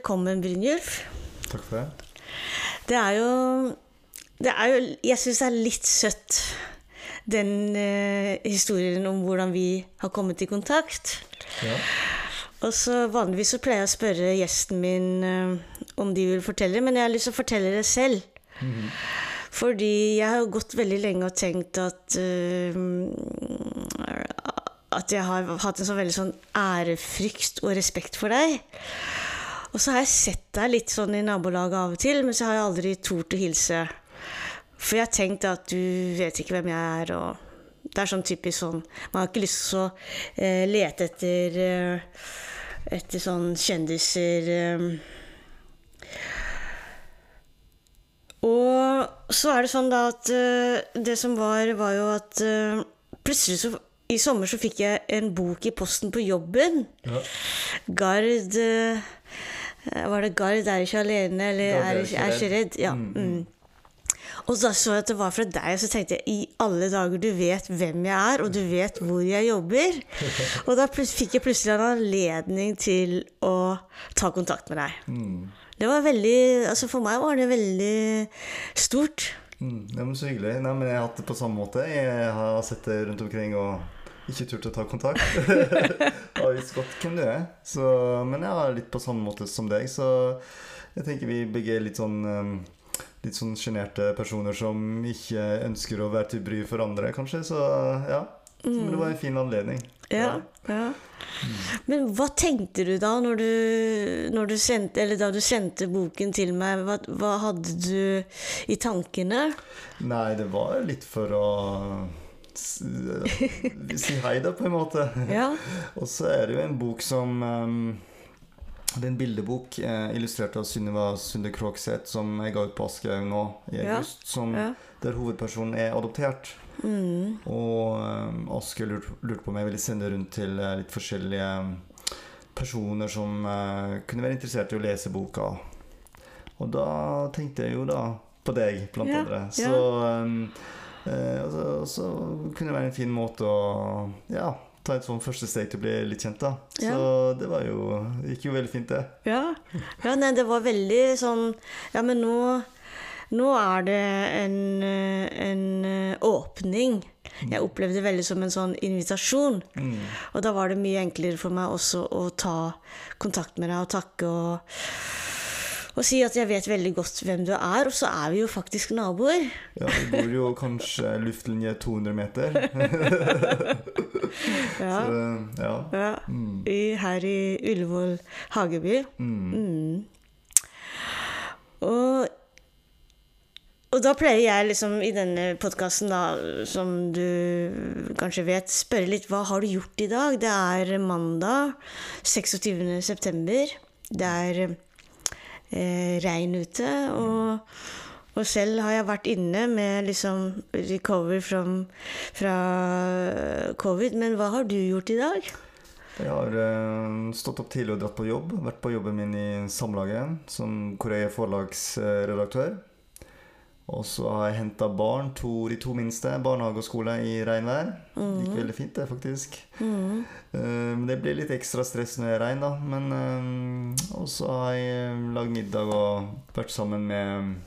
Velkommen, Brynjulf. Takk for det. Det er jo, det er jo Jeg syns det er litt søtt, den eh, historien om hvordan vi har kommet i kontakt. Ja. Og så Vanligvis så pleier jeg å spørre gjesten min eh, om de vil fortelle, men jeg har lyst til å fortelle det selv. Fordi jeg har gått veldig lenge og tenkt at eh, At jeg har hatt en så veldig sånn ærefrykt og respekt for deg. Og så har jeg sett deg litt sånn i nabolaget av og til, men så har jeg aldri tort å hilse. For jeg har tenkt at du vet ikke hvem jeg er, og det er sånn typisk sånn Man har ikke lyst til å eh, lete etter eh, etter sånn kjendiser eh. Og så er det sånn da at eh, det som var, var jo at eh, plutselig så i sommer så fikk jeg en bok i posten på jobben. Ja. Gard eh, Var det 'Gard er ikke alene', eller Gard 'er, ikke- er ikke redd'? Ja. Mm. Og da så jeg at det var fra deg, og så tenkte jeg i alle dager, du vet hvem jeg er, og du vet hvor jeg jobber. Og da fikk jeg plutselig en anledning til å ta kontakt med deg. Mm. Det var veldig Altså for meg var det veldig stort. Mm. Ja, men så hyggelig. Nei, men jeg har hatt det på samme måte. Jeg har sett det rundt omkring og ikke turt å ta kontakt. har visst godt hvem du er. Så, men jeg har litt på samme måte som deg, så jeg tenker vi begge er litt sånn um, Litt sånn sjenerte personer som ikke ønsker å være til bry for andre, kanskje. Så ja. Men det var en fin anledning. Ja, ja. Men hva tenkte du da når du, når du sendte, eller da du sendte boken til meg? Hva, hva hadde du i tankene? Nei, det var litt for å si hei, da, på en måte. Ja. Og så er det jo en bok som um, Det er en bildebok eh, illustrert av Sunniva Sunde Krokseth som jeg ga ut på Aschehoug nå i Ja. Som, ja. Der hovedpersonen er adoptert. Mm. Og um, Aschehoug lurte, lurt på om jeg ville sende rundt til eh, litt forskjellige um, personer som eh, kunne være interessert i å lese boka. Og da tenkte jeg jo da på deg, blant Ja, andre. Så, eh, og så, så kunne det være en fin måte å ja, ta et sånn første steg til å bli litt kjent, da. Ja. Så det var jo gikk jo veldig fint, det. Ja. ja, nei, det var veldig sånn Ja, men nå, nå er det en, en åpning. Jeg opplevde det veldig som en sånn invitasjon. Mm. Og da var det mye enklere for meg også å ta kontakt med deg og takke og, og si at jeg vet veldig godt hvem du er. Og så er vi jo faktisk naboer. Ja, vi bor jo kanskje luftlinje 200 meter. Ja. Så, ja. ja. Mm. I, her i Ullevål hageby. Mm. Mm. Og, og da pleier jeg liksom i denne podkasten, da, som du kanskje vet, spørre litt hva har du gjort i dag? Det er mandag 26. september. Det er eh, regn ute. Og, og selv har jeg vært inne med liksom recover from, fra covid. Men hva har du gjort i dag? Jeg har eh, stått opp tidlig og dratt på jobb. Vært på jobben min i Samlaget, som, er forlagsredaktør. Og så har jeg henta barn, to, de to minste, barnehage og skole i regnvær. Det Gikk veldig fint, det, faktisk. Mm. Eh, Men det blir litt ekstra stress når det er regn, da. Men eh, Og så har jeg lagd middag og vært sammen med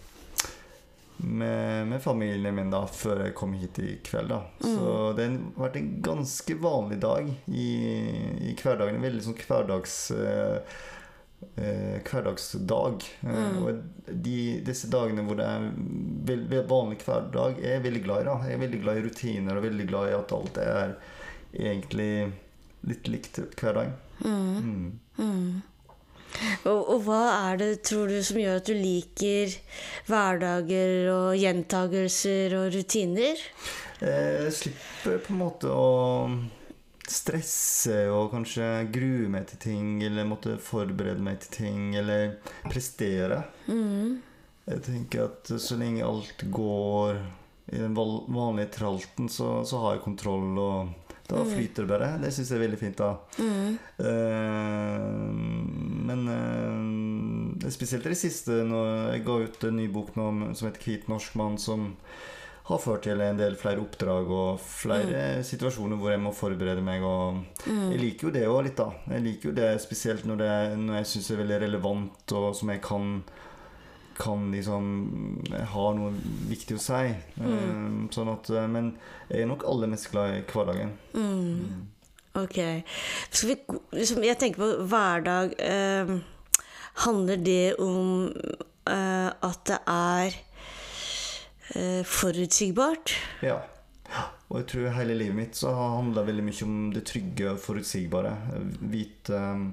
med, med familien min da før jeg kom hit i kveld. da Så det har vært en ganske vanlig dag i, i hverdagen. En veldig sånn hverdags eh, eh, hverdagsdag. Mm. og de, disse dagene hvor det er vanlig hverdag, er jeg veldig glad i. da Jeg er veldig glad i rutiner og veldig glad i at alt er egentlig litt likt hver dag. Mm. Og, og hva er det, tror du, som gjør at du liker hverdager og gjentagelser og rutiner? Jeg slipper på en måte å stresse og kanskje grue meg til ting, eller måtte forberede meg til ting, eller prestere. Jeg tenker at så lenge alt går i den vanlige tralten, så, så har jeg kontroll, og da flyter det bare. Det syns jeg er veldig fint, da. Eh, men uh, spesielt i det siste, når jeg ga ut en ny bok nå som heter 'Hvit norsk mann', som har ført til en del flere oppdrag og flere Mm. situasjoner hvor jeg må forberede meg. Og jeg liker jo det òg litt, da. Jeg liker jo det spesielt når, det, når jeg syns det er veldig relevant, og som jeg kan kan liksom ha noe viktig å si. Mm. Eh, Sånn at, eh, men jeg er nok aller mest glad i hverdagen. Mm. Ok. Skal vi, liksom, jeg tenker på hverdag. Eh, handler det om eh, at det er forutsigbart? Ja. Og jeg tror hele livet mitt så har handla veldig mye om det trygge og forutsigbare. Vite um,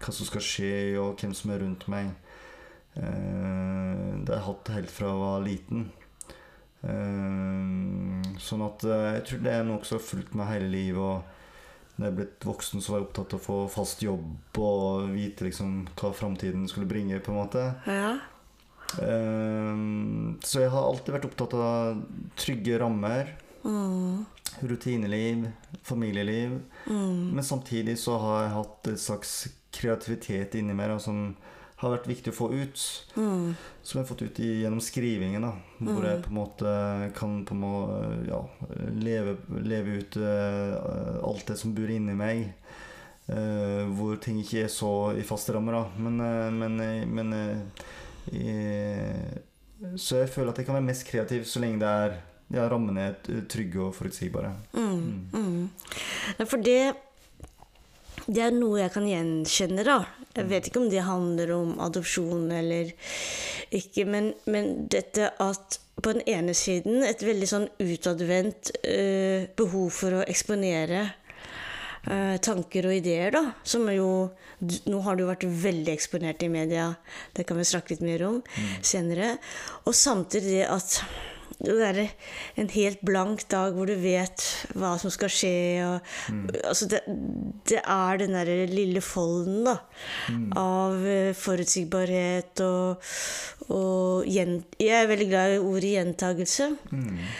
hva som skal skje, og hvem som er rundt meg. Eh, det har jeg hatt helt fra jeg var liten. Eh, sånn at eh, jeg tror det er noe som har fulgt meg hele livet. Og når jeg er blitt voksen, så var jeg opptatt av å få fast jobb og vite liksom hva framtiden skulle bringe. på en måte. Ja. Ehm, så jeg har alltid vært opptatt av trygge rammer. Mm. Rutineliv, familieliv. Mm. Men samtidig så har jeg hatt et slags kreativitet inni meg som har vært viktig å få ut. Mm. Som jeg har fått ut i, gjennom skrivingen. da Hvor jeg på en måte kan på en måte, ja, leve, leve ut uh, alt det som bor inni meg. Uh, hvor ting ikke er så i faste rammer. da Men, uh, men, men Så jeg føler at jeg kan være mest kreativ så lenge det er ja, rammene er trygge og forutsigbare. Mm. Mm. For det det er noe jeg kan gjenkjenne, da. Jeg vet ikke om det handler om adopsjon eller ikke, men, men dette at på den ene siden et veldig sånn utadvendt eh, behov for å eksponere eh, tanker og ideer, da. Som er jo Nå har jo vært veldig eksponert i media, det kan vi snakke litt mer om senere. Og samtidig det at det er en helt blank dag hvor du vet hva som skal skje. Og, altså det, det er den derre lille folden da, av eh, forutsigbarhet og, og gjen, Jeg er veldig glad i ordet gjentagelse. Eh,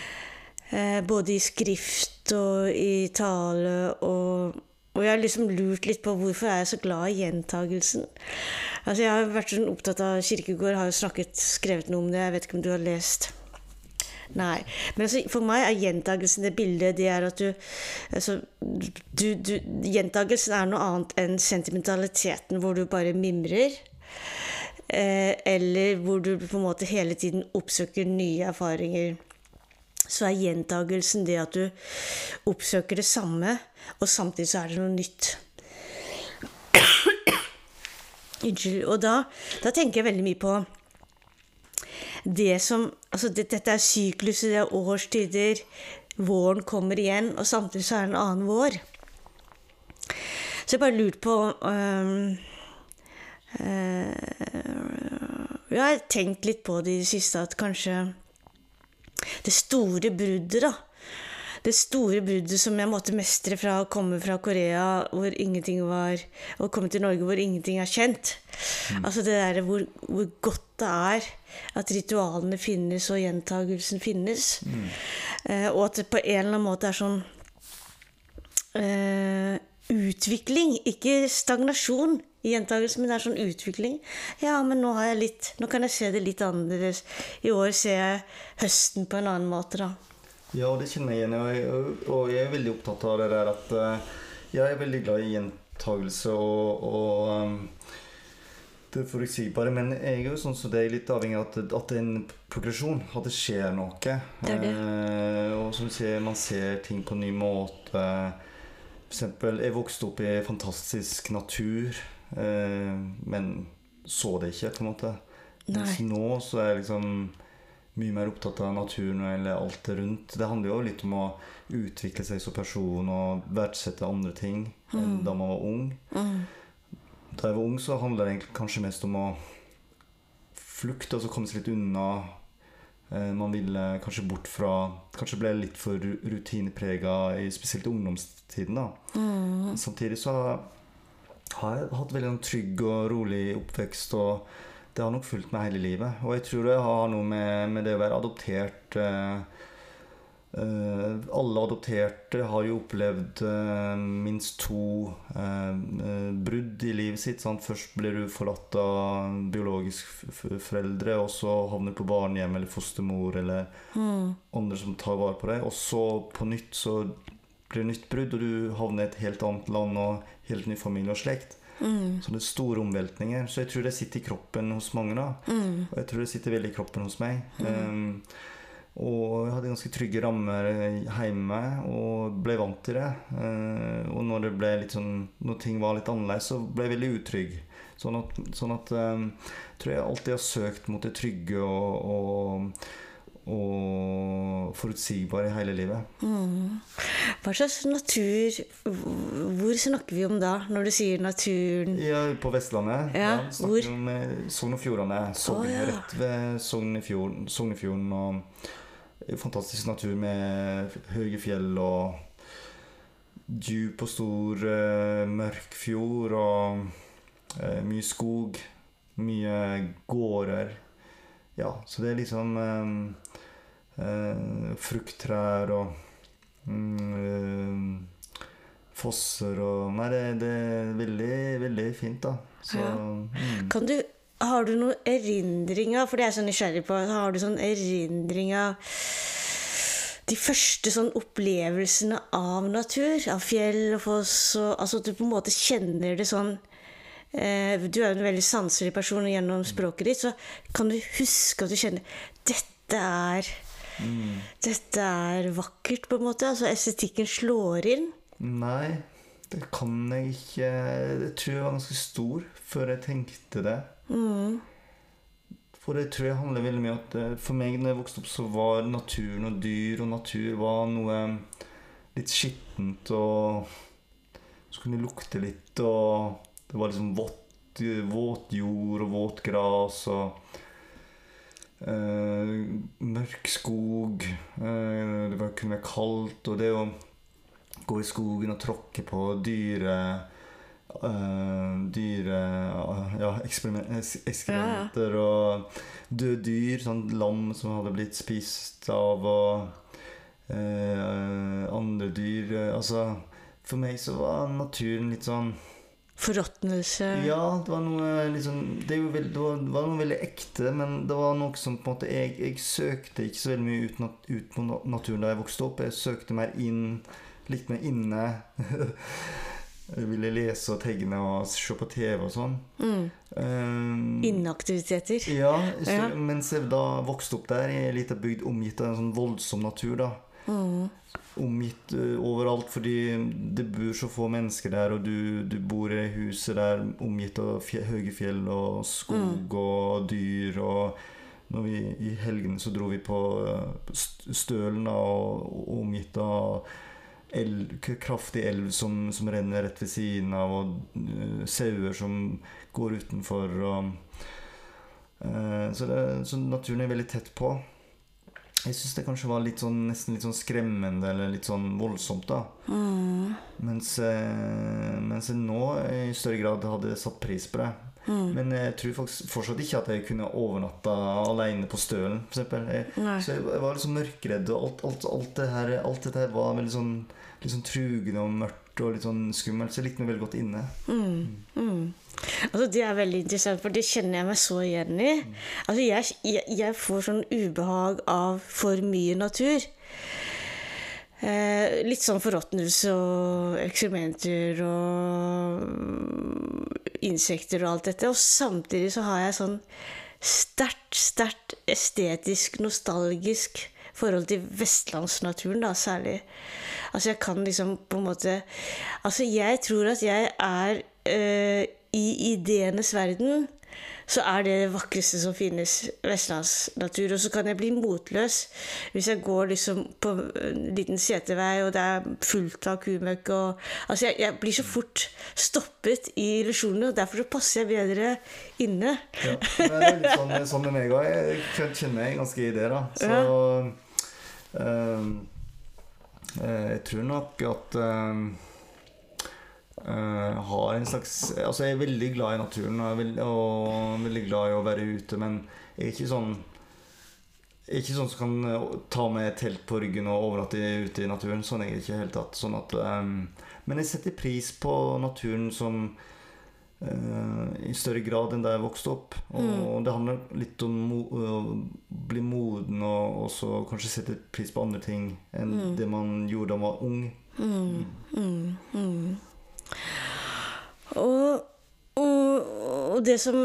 både i skrift og i tale. Og, og jeg har liksom lurt litt på hvorfor er jeg så glad i gjentagelsen. Altså Jeg har vært sånn opptatt av Kirkegård, har jo snakket, skrevet noe om det. Jeg vet ikke om du har lest. Nei. Men altså, for meg er gjentagelsen det bildet det er at du, altså, du, du Gjentagelsen er noe annet enn sentimentaliteten hvor du bare mimrer. Eh, eller hvor du på en måte hele tiden oppsøker nye erfaringer. Så er gjentagelsen det at du oppsøker det samme, og samtidig så er det noe nytt. Unnskyld. Og da, da tenker jeg veldig mye på det som Altså, det, dette er sykluser, det er årstider. Våren kommer igjen, og samtidig så er det en annen vår. Så jeg bare lurte på um, uh, Jeg har tenkt litt på det i det siste at kanskje det store bruddet, da. Det store bruddet som jeg måtte mestre fra å komme fra Korea, hvor ingenting var Og komme til Norge, hvor ingenting er kjent. Altså det derre hvor, hvor godt det er at ritualene finnes, og gjentagelsen finnes. Eh, og at det på en eller annen måte er sånn eh, utvikling, ikke stagnasjon i gjentagelsen, men det er sånn utvikling. Ja, men nå litt Nå kan jeg se det litt annerledes. I år ser jeg høsten på en annen måte, da. Ja, det kjenner jeg igjen. Og og jeg er veldig opptatt av det der at eh, Jeg er veldig glad i gjentagelse og, og um, det forutsigbare. Men jeg er jo sånn som det er litt avhengig av at, at det er en progresjon. At det skjer noe. Det det. Eh, og som du sier, man ser ting på en ny måte. For eksempel, jeg vokste opp i fantastisk natur, men så det ikke, på en måte. Mens nå så er jeg liksom mye mer opptatt av naturen eller alt det rundt. Det handler jo litt om å utvikle seg som person og verdsette andre ting enn da man var ung. Mm. Da jeg var ung, så handla det kanskje mest om å flukte, altså komme seg litt unna. Eh, Man ville kanskje bort fra Kanskje ble litt for ru- rutineprega, i- spesielt i ungdomstiden. da Mm. Samtidig så har jeg hatt veldig en trygg og rolig oppvekst, og det har nok fulgt meg hele livet. Og jeg tror det har noe med, med det å være adoptert eh, Eh, alle adopterte har jo opplevd eh, minst to eh, eh, brudd i livet sitt. Sant? Først blir du forlatt av biologisk f- f- foreldre, og så havner du på barnehjem eller fostermor eller andre som tar vare på deg. Og så på nytt så blir nytt brudd, og du havner i et helt annet land og helt ny familie og slekt. Så det er store omveltninger. Så jeg tror det sitter i kroppen hos mange. da Og jeg tror det sitter veldig i kroppen hos meg. Um, og jeg hadde ganske trygge rammer hjemme og ble vant til det. Uh, og når det sånn Når ting var litt annerledes, så ble jeg veldig utrygg. Sånn at, sånn at um, tror jeg alltid har søkt mot det trygge og, og, og forutsigbare i hele livet. Hva slags natur Hvor snakker vi om da, når du sier naturen? Ja, på Vestlandet. Ja, snakker hvor? om eh, Sogn og Fjordane. Sogn, ja. Rett ved Sognefjorden. Sognefjorden og fantastisk natur med høye fjell og djup og stor, uh, mørk fjord og uh, mye skog. Mye gårder. Ja, så det er liksom um, frukttrær og mm, eh, fosser og Nei, det, det er veldig, veldig fint, da. Så Ja. mm. Kan du, har du noen erindringer, for det er jeg så nysgjerrig på, har du sånn erindringer de første sånn opplevelsene av natur, av fjell og foss, og, altså at du på en måte kjenner det sånn eh, Du er jo en veldig sanselig person gjennom språket ditt, så kan du huske at du kjenner Dette er Dette er vakkert, på en måte. Altså estetikken slår inn. Nei, det kan jeg ikke Jeg tror jeg var ganske stor før jeg tenkte det. For det tror jeg handler veldig mye om at eh, for meg når jeg vokste opp, så var naturen og dyr og natur var noe litt skittent og Så kunne det lukte litt, og det var liksom våt, våt jord og våt gras og mørk skog. eh, det var, kunne være kaldt, og det å gå i skogen og tråkke på dyre Uh, Dyre uh, ja, ekskrementer ja. og døde dyr. Sånn lam som hadde blitt spist av, og uh, andre dyr. eh, Altså, for meg så var naturen litt sånn Forråtnelse. ja, det var noe liksom Det, var, det var noe veldig ekte, men det var noe som på en måte Jeg, jeg søkte ikke så veldig mye ut, nat, ut på naturen da jeg vokste opp. Jeg søkte mer inn, litt mer inne. jeg ville lese og tegne og se på TV og sånn. Mm. Um, Inneaktiviteter. ja, så, Ja. mens jeg da vokste opp der i ei lita bygd omgitt av en sånn voldsom natur, da. Mm. Omgitt eh, overalt fordi det bor så få mennesker der, og du, du bor i huset der omgitt av fjell, høye fjell og skog og dyr. Og vi, i helgene så dro vi på eh, Stølen og, og omgitt av elv, kraftig elv som, som renner rett ved siden av, og uh, sauer som går utenfor. Og, uh, så, det, så naturen er veldig tett på. Jeg syns det kanskje var litt sånn, nesten litt sånn skremmende eller litt sånn voldsomt. da Mm. Mens, eh, mens jeg nå i større grad hadde satt pris på det. Mm. Men jeg tror faktisk fortsatt ikke at jeg kunne overnatta alene på Stølen, f.eks. Så jeg, jeg var liksom mørkredd, og alt, alt, alt, det her, alt dette her var veldig sånn litt sånn trugende og mørkt og litt sånn skummelt. Så jeg likte meg veldig godt inne. Mm. Altså, det er veldig interessant, for det kjenner jeg meg så igjen i. Altså, jeg, jeg, jeg får sånn ubehag av for mye natur. Eh, litt sånn forråtnelse og eksperimenter og insekter og alt dette. Og samtidig så har jeg sånn sterkt, sterkt estetisk, nostalgisk forhold til vestlandsnaturen, da, særlig. Altså, jeg kan liksom på en måte Altså, jeg tror at jeg er eh, I ideenes verden så er det det vakreste som finnes, vestlandsnatur. Og så kan jeg bli motløs hvis jeg går liksom på en liten setevei, og det er fullt av kumøkk og Altså, jeg, jeg blir så fort stoppet i illusjonene, og derfor så passer jeg bedre inne. Ja, det er litt sånn, sånn med meg òg. Jeg kjenner meg ganske i det, da. Så ja. eh, Jeg tror nok at eh, har en slags Altså, jeg er veldig glad i naturen og, er veld, og veldig glad i å være ute, men jeg er ikke sånn Ikke sånn som kan eh, ta med et telt på ryggen og overnatte ute i naturen. Sånn er jeg ikke helt tatt. Sånn at, ehm, men jeg setter pris på naturen som uh, i større grad enn da jeg vokste opp. Og det handler litt om å bli moden og også kanskje sette pris på andre ting enn det man gjorde da man var ung. Og, og, og det som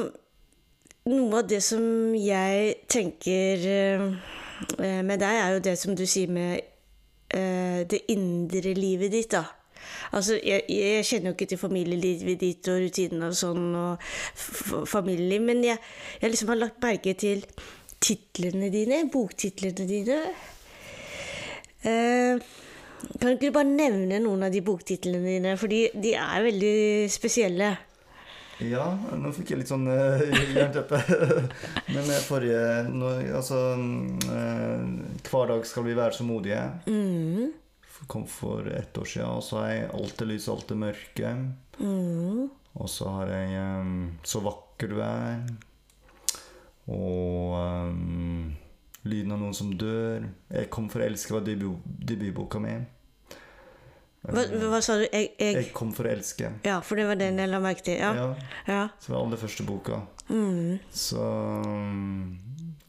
Noe av det som jeg tenker eh, med deg, er jo det som du sier med eh, det indre livet ditt, da. Altså, jeg, jeg kjenner jo ikke til familielivet ditt og rutinene og sånn, og familieliv, men jeg, jeg liksom har lagt merke til titlene dine, boktitlene dine. Eh, kan ikke du bare nevne noen av de boktitlene dine, fordi de er veldig spesielle. Ja, nå fikk jeg litt sånn uh, jernteppe. Men eh, forrige nå, Altså uh, Hver dag skal vi være så modige. Mm, Kom for ett år siden. Og så har jeg Alt er lys, alt er mørke. mm, Og så har jeg um, Så vakker du er. Og eh, Lyden av noen som dør. Jeg kom for å elske var debutboka mi. hva, hva sa du? Jeg, jeg Jeg kom for å elske. Ja, for det var den jeg la merke til. Ja. Ja, ja. som var aller første boka. Mm, Så mm,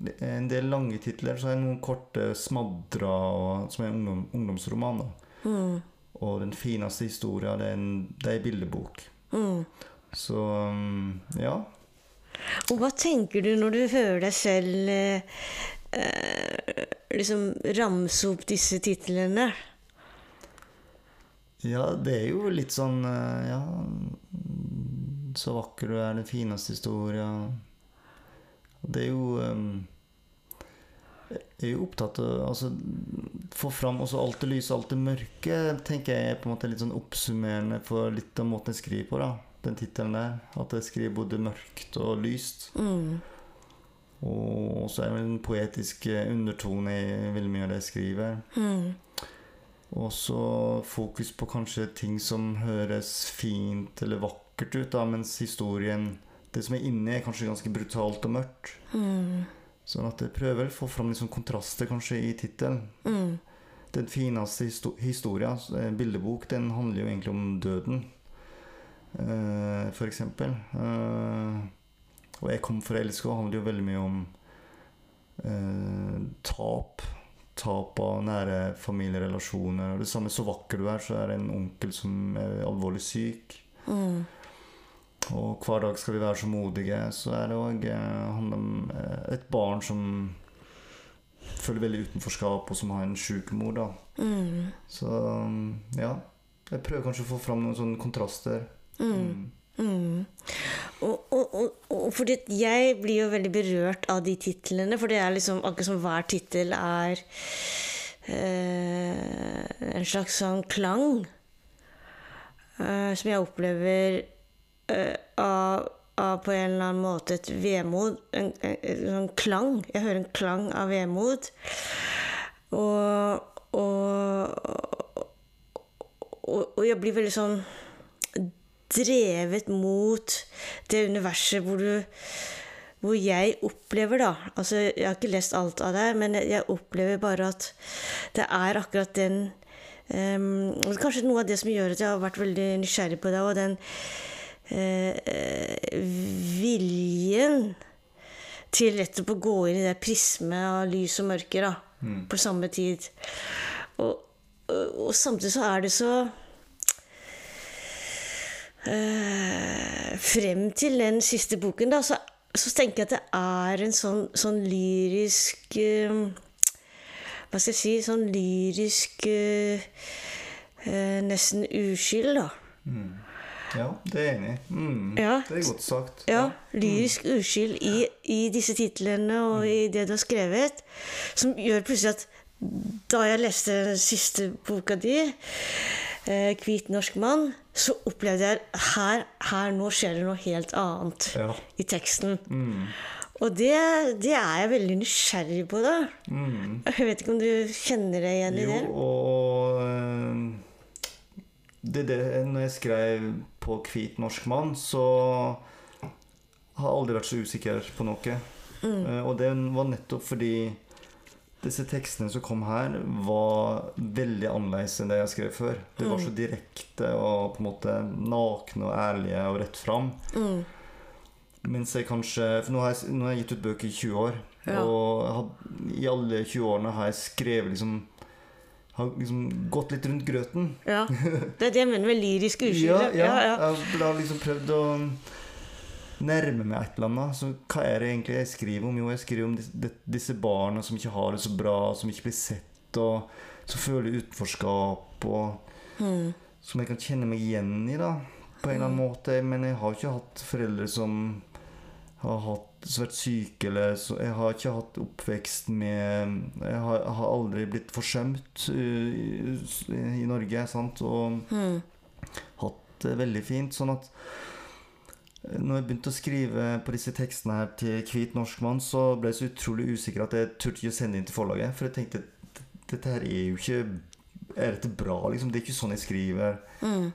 det en del lange titler. Så er det noen korte smadra og- som er ungdom, ungdomsroman. Mm, Og den fineste historia, det er en, det bildebok. mm. Så mm, ja. Og hva tenker du når du hører deg selv eh, eh, liksom ramse opp disse titlene? Ja, det er jo litt sånn eh, Ja Så vakker du er, den fineste historia. Det er jo mm, Jeg er jo opptatt av altså, Få fram også alt det lyse, alt det mørke, tenker jeg er på en måte litt sånn oppsummerende for litt av måten jeg skriver på. da Den tittelen der. At jeg skriver både mørkt og lyst. Mm, Og så er det en poetisk undertone i veldig mye av det jeg skriver. mm, Og så fokus på kanskje ting som høres fint eller vakkert ut, da, mens historien Det som er inni, er kanskje ganske brutalt og mørkt. mm, Sånn at jeg prøver å få fram sånn kontraster kanskje i tittelen. mm, Den fineste histo historia, eh, bildebok, den handler jo egentlig om døden. uh, for eksempel. Eh, og 'Jeg kom for å elske' handler jo veldig mye om eh, tap. Tap av nære familierelasjoner. Det samme 'Så vakker du er', så er det en onkel som er alvorlig syk. mm, Og 'Hver dag skal vi være så modige', så er det òg eh, handler om eh, et barn som føler veldig utenforskap, og som har en sjuk mor, da. mm, Så ja. Jeg prøver kanskje å få fram noen sånne kontraster. mm. Mm. Og, og, og, fordi jeg blir jo veldig berørt av de titlene, for det er liksom akkurat som hver tittel er eh, en slags sånn klang eh, som jeg opplever eh, av, på en eller annen måte et vemod. En, en, en sånn klang. Jeg hører en klang av vemod. Og, og jeg blir veldig sånn drevet mot det universet hvor du hvor jeg opplever, da Altså, jeg har ikke lest alt av det, men jeg, opplever bare at det er akkurat den um, Kanskje noe av det som gjør at jeg har vært veldig nysgjerrig på det, og den uh, viljen til nettopp å gå inn i det prismet av lys og mørke da, på samme tid. Og, og, og samtidig så er det så eh, Frem til den siste boken, da, så, så tenker jeg at det er en sånn, sånn lyrisk eh, Hva skal jeg si Sånn lyrisk eh, eh, Nesten uskyld, da. Ja, det er jeg enig i. Mm, Ja. Det er godt sagt. Ja, lyrisk uskyld i, i disse titlene og i det du har skrevet, som gjør plutselig at da jeg leste den siste boka di, eh, 'Hvit norsk mann', så opplevde jeg her, her nå skjer det noe helt annet Ja. i teksten. Mm. Og det, det er jeg veldig nysgjerrig på, da. Mm. Jeg vet ikke om du kjenner deg igjen i det? Jo, og eh, det, det, Når jeg skrev på 'Hvit norsk mann', så har jeg aldri vært så usikker på noe. Mm. Eh, og det var nettopp fordi disse tekstene som kom her, var veldig annerledes enn det jeg skrev før. Det var så direkte og på en måte nakne og ærlige og rett fram. Mm. Mens jeg kanskje For nå har jeg, nå har jeg gitt ut bøker i 20 år. Ja. Og had, i alle 20 årene har jeg skrevet liksom Har liksom gått litt rundt grøten. Ja. Det er det jeg mener med lyrisk Ja, ja, Ja, ja. Jeg har liksom prøvd å nærme meg et eller annet. Så hva er det egentlig jeg skriver om? Jo, jeg skriver om disse, disse barna som ikke har det så bra, som ikke blir sett, og som føler utenforskap, og Mm. som jeg kan kjenne meg igjen i, da. På en eller annen måte. Men jeg har ikke hatt foreldre som har hatt vært syke, eller så Jeg har ikke hatt oppvekst med Jeg har, har aldri blitt forsømt uh, i, i Norge, sant, og Mm. hatt det veldig fint. Sånn at når jeg begynte å skrive på disse tekstene her til Hvit norsk mann, så ble jeg så utrolig usikker at jeg turte ikke å sende inn til forlaget. For jeg tenkte dette her er jo ikke Er dette bra, liksom? Det er ikke sånn jeg skriver. Mm.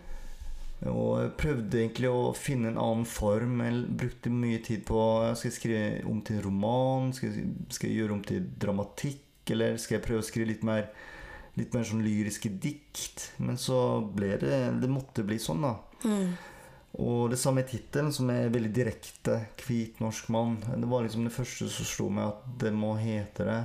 Og jeg prøvde egentlig å finne en annen form. Jeg brukte mye tid på Skal jeg skrive om til roman? Skal jeg, skal jeg gjøre om til dramatikk? Eller skal jeg prøve å skrive litt mer Litt mer sånn lyriske dikt? Men så ble det Det måtte bli sånn, da. Mm. Og det samme tittelen, som er veldig direkte. 'Hvit norsk mann'. Det var liksom det første som slo meg at det må hete det.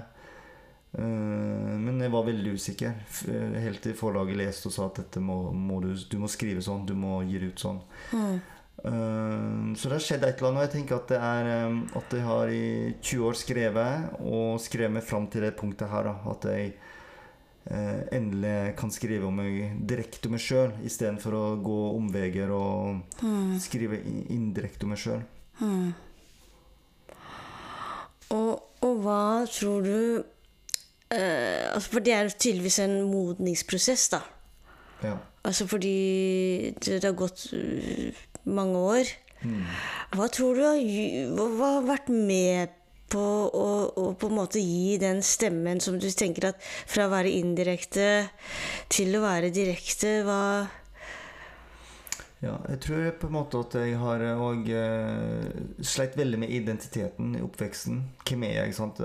Eh, men jeg var veldig usikker. Eh, Helt til forlaget leste og sa at dette må, må du, du må skrive sånn. Du må gi det ut sånn. Mm. Eh, så det har skjedd et eller annet. Og jeg tenker at det er at jeg har i 20 år skrevet, og skrevet meg fram til det punktet her. At jeg eh, endelig kan skrive om meg direkte om meg sjøl, istedenfor å gå omveier og Mm. skrive indirekte om meg sjøl. Mm. Og, og hva tror du eh, altså For det er tydeligvis en modningsprosess, da. Ja. Altså fordi det, har gått øh, mange år. Mm. Hva tror du hva, hva har vært med på å, å på en måte gi den stemmen som du tenker at fra å være indirekte til å være direkte, hva ja. Jeg tror på en måte at jeg har òg uh, sleit veldig med identiteten i oppveksten. Hvem er jeg? sant?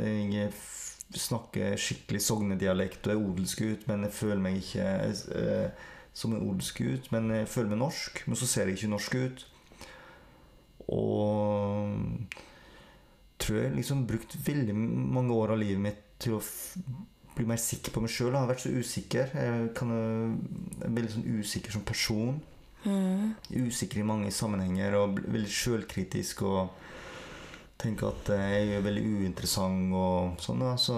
Jeg snakker skikkelig sognedialekt og er odelsgutt, men jeg føler meg ikke eh, som en odelsgutt. Men jeg føler meg norsk, men så ser jeg ikke norsk ut. Og tror jeg liksom brukt veldig mange år av livet mitt til å bli mer sikker på meg sjøl. Jeg har vært så usikker. Jeg, kan, jeg er veldig sånn usikker som person. mm, Usikker i mange sammenhenger og veldig sjølkritisk og tenker at jeg er veldig uinteressant og sånn. da, Så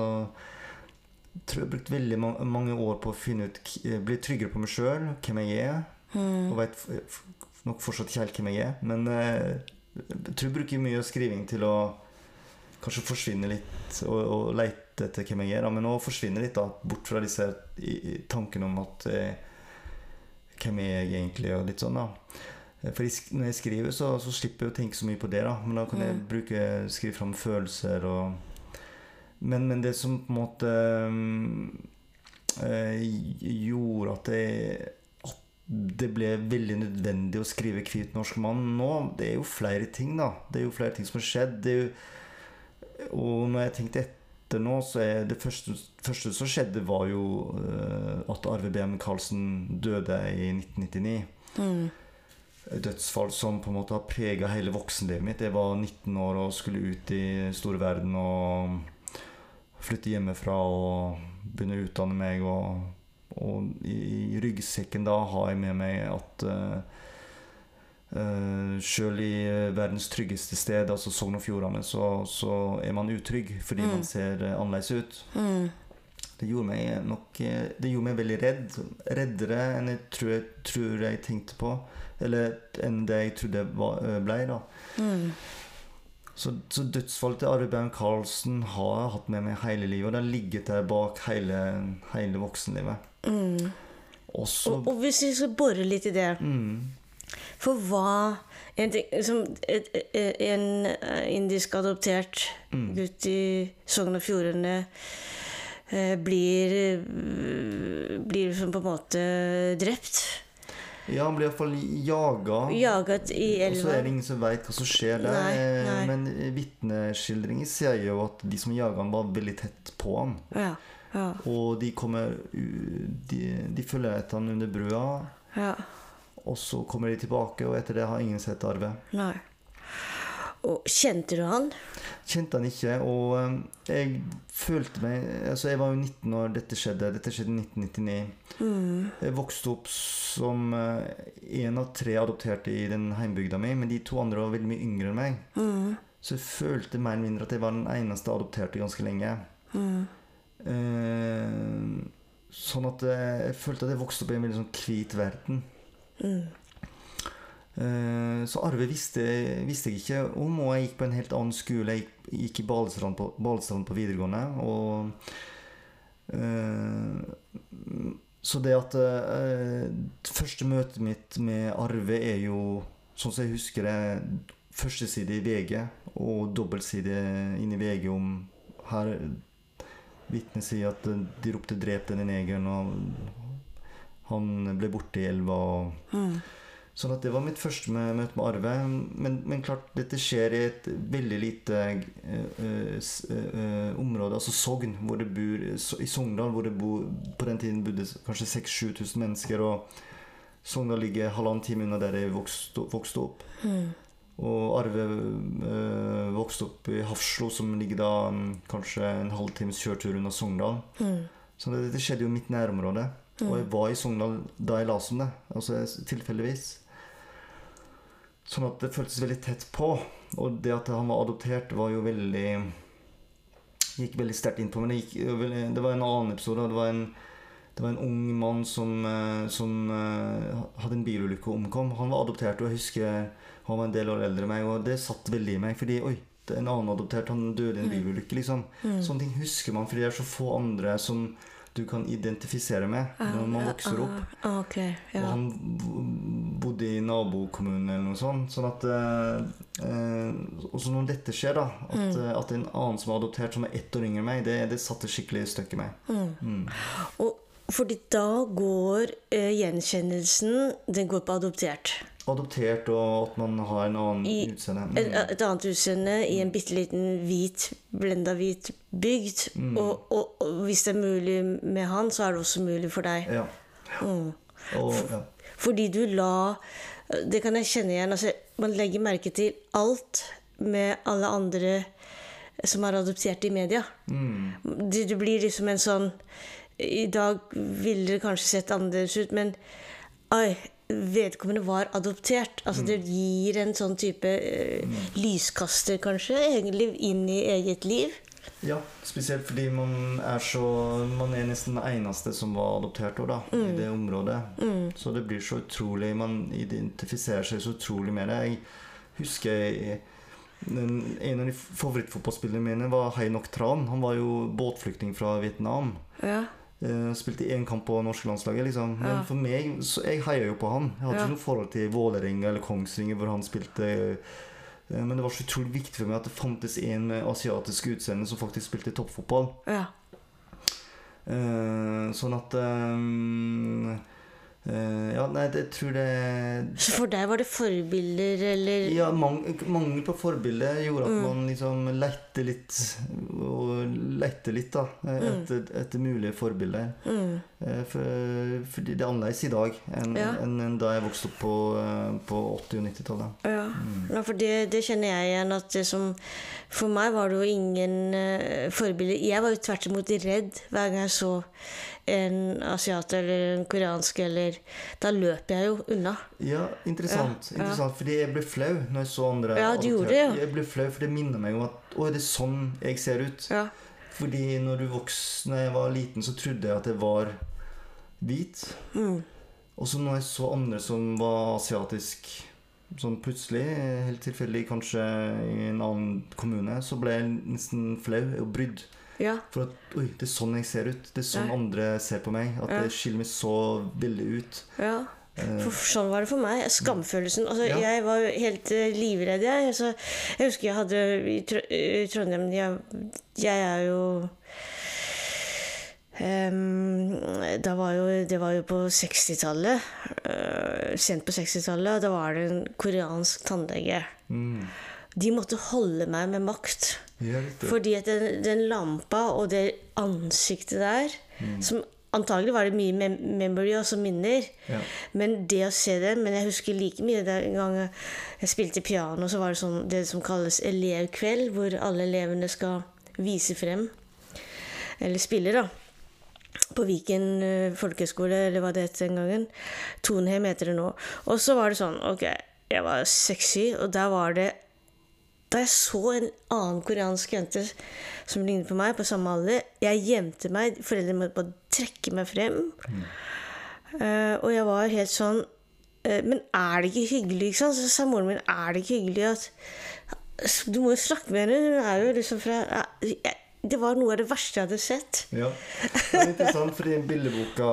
jeg tror jeg har brukt veldig ma mange år på å finne ut k- bli tryggere på meg sjøl, hvem jeg er. mm, Og veit nok fortsatt ikke helt hvem jeg er. Men eh, jeg tror jeg bruker mye av skriving til å kanskje forsvinne litt og, og leite etter hvem jeg er. Da. Men å forsvinne litt da, bort fra disse tankene om at eh, Hvem er jeg egentlig? Og litt sånn da. Eh, For når jeg skriver, så, så slipper jeg å tenke så mye på det. da Men da kan jeg Mm. bruke skrive fram følelser og men, men det som på en måte eh, gjorde at jeg at det ble veldig nødvendig å skrive 'Hvit norsk mann' nå, det er jo flere ting, da. Det er jo flere ting som har skjedd. Det er jo, og når jeg tenkte etter nå, så er det første, første som skjedde, var jo eh, at Arve B.M. Karlsen døde i 1999 mm, dødsfall som på en måte har prega hele voksenlivet mitt. Jeg var 19 år og skulle ut i store verden og flytte hjemmefra og begynne å utdanne meg. Og, og i, i ryggsekken da har jeg med meg at uh, Sjøl i eh, verdens tryggeste sted, altså Sogn og Fjordane, så, så er man utrygg fordi Mm. man ser eh, annerledes ut. mm, Det gjorde meg nok eh, Det gjorde meg veldig redd. Reddere enn jeg tror jeg, tror jeg tenkte på. Eller enn det jeg trodde jeg eh, ble. da mm, Så, så dødsfallet til Arve Baum Karlsen har jeg hatt med meg hele livet. Og det har ligget der bak hele, hele voksenlivet. mm. Også, Og, og hvis vi skal bore litt i det mm, For hva En, ting, som en eh, indisk adoptert mm, gutt i Sogn og Fjordane eh, blir Blir liksom på en måte drept. Ja, han blir iallfall jaga. Jaget i Og så er det ingen som veit hva som skjer der. Nei, Eh, nei. Men vitneskildringer sier jo at de som jaga han, var veldig tett på han. Ja, ja, Og de kommer De, de følger etter han under brua. ja. Og så kommer de tilbake, og etter det har ingen sett Arve. Nei. Og kjente du han? Kjente han ikke, og eh, jeg følte meg Altså, jeg var jo 19 når dette skjedde. Dette skjedde i 1999. Mm. Jeg vokste opp som én av tre adopterte i den heimbygda mi, men de to andre var veldig mye yngre enn meg. Mm. Så jeg følte mer eller mindre at jeg var den eneste adopterte ganske lenge. Mm. Eh, sånn at jeg, jeg følte at jeg vokste opp i en veldig sånn hvit verden. Eh, så Arve visste, visste jeg ikke om, og jeg gikk på en helt annen skole. Jeg gikk, gikk i Balestrand på, Balestrand på videregående. Og eh, Så det at eh, Første møtet mitt med Arve er jo, sånn som jeg husker det, førsteside i VG og dobbeltside inn i VG om her Vitnet sier at de ropte 'drep denne negeren', og han ble borte i elva. og Mm. Sånn at det var mitt første møte med Arve. Men, men klart, dette skjer i et veldig lite ø, ø, eh, område, altså Sogn, hvor det bor, i Sogndal, hvor det bor, på den tiden bodde kanskje 6000-7000 mennesker. Og Sogndal ligger halvannen time unna der jeg vokste, vokste opp. Mm. Og Arve eh, vokste opp i Hafslo, som ligger da mm, kanskje en halvtimes kjøretur unna Sogndal. Mm. Så det, det skjedde jo i mitt nærområde. Og jeg var i Sogndal da jeg las om det. Altså tilfeldigvis. Sånn at det føltes veldig tett på. Og det at han var adoptert, var jo veldig Gikk veldig sterkt inn på meg. Det, gikk, det var en annen episode. Det var en, det var en ung mann som, eh, som eh, hadde en bilulykke og omkom. Han var adoptert, og jeg husker han var en del år eldre enn meg, og det satt veldig i meg. Fordi oi, det en annen adoptert, han døde i en bilulykke, liksom. Sånne ting husker man, fordi det er så få andre som du kan identifisere med når man vokser opp. Okay, ja. Og han bodde i nabokommunen eller noe sånt. Sånn at eh, eh, Og så når dette skjer, da At, mm. at en annen som er adoptert, som er ett år yngre enn meg, det, det satte skikkelig støkk i meg. Mm. Og fordi da går eh, gjenkjennelsen Den går på adoptert. Adoptert, og at man har en annen I- utseende. Mm. et annet utseende i en bitte liten hvit, blenda hvit bygd. Mm. Og, og, og hvis det er mulig med han, så er det også mulig for deg. Ja. Mm. Og, ja. Fordi du la Det kan jeg kjenne igjen. Altså, man legger merke til alt med alle andre som er adoptert i media. Mm. du blir liksom en sånn I dag ville det kanskje sett annerledes ut, men oi, vedkommende var adoptert. Altså Det gir en sånn type eh, lyskaster, kanskje, egentlig inn i eget liv. Ja, spesielt fordi man er så Man er nesten den eneste som var adoptert da, Mm. i det området. Så det blir så utrolig Man identifiserer seg så utrolig med det. Jeg husker jeg, den, En av de favorittfotballspillerne mine var Hainok Tran. Han var jo båtflyktning fra Vietnam. Ja. Eh, spilte én kamp på norske landslaget, liksom. Men for meg så Jeg heier jo på han. Jeg hadde ikke noe forhold til Vålerenga eller Kongsvinger, hvor han spilte. Eh, Men det var så utrolig viktig for meg at det fantes en med asiatisk utseende som faktisk spilte toppfotball. ja. Eh, sånn at eh, eh, Ja, nei, det- jeg tror det Så for deg var det forbilder, eller Ja, mang mangel på forbilder gjorde at Mm. man liksom lette litt Og lette litt, da, eh, etter, etter mulige forbilder. mm. Eh, For, fordi det er annerledes i dag enn Ja. enn- da jeg vokste opp på, eh, på 80- og 90-tallet. Ja, ja for det, det kjenner jeg igjen. at det som, For meg var det jo ingen forbilder. Jeg var jo tvert imot redd hver gang jeg så en asiat eller en koreansk eller Da løper jeg jo unna. Ja, interessant. Ja, ja. Fordi jeg ble flau når jeg så andre Ja, du gjorde det, ja. Jeg ble flau, for det minner meg om at Å, det er sånn jeg ser ut. Ja. Fordi når du vokste Når jeg var liten, så trodde jeg at jeg var hvit. Mm. Og så når jeg så andre som var asiatisk sånn plutselig, helt tilfeldig kanskje i en annen kommune, så ble jeg nesten flau og brydd. Ja. For at oi, det er sånn jeg ser ut. Det er sånn Ja. andre ser på meg. At jeg skiller meg så veldig ut. ja. Eh, For sånn var det for meg. Skamfølelsen. Altså, Ja. Jeg var helt eh, livredd. Jeg. Altså, jeg husker jeg hadde i, Tr i Trondheim jeg, jeg er jo um, var jo, det var jo på 60-tallet. Uh, sent på 60-tallet. Da var det en koreansk tannlege. Mm. De måtte holde meg med makt. Ja. Fordi at den, den lampa og det ansiktet der Som antagelig var det mye mem memory, altså minner. Ja. Men det å se det Men jeg husker like mye den gangen jeg spilte piano, så var det sånn det som kalles elevkveld, hvor alle elevene skal vise frem. Eller spille, da. På Viken eh, folkehøgskole, eller hva det het den gangen. Tonheim heter det nå. Og så var det sånn Ok, jeg var sexy, og der var det da jeg så en annen koreansk jente som lignet på meg, på samme alder Jeg gjemte meg. Foreldrene måtte bare trekke meg frem. Eh, og jeg var helt sånn uh, Men er det ikke hyggelig? Ikke sant? Så sa moren min er det ikke hyggelig at Du må jo snakke med henne. Hun er jo liksom fra uh, jeg- Det var noe av det verste jeg hadde sett. Ja. Det er interessant, fordi billedboka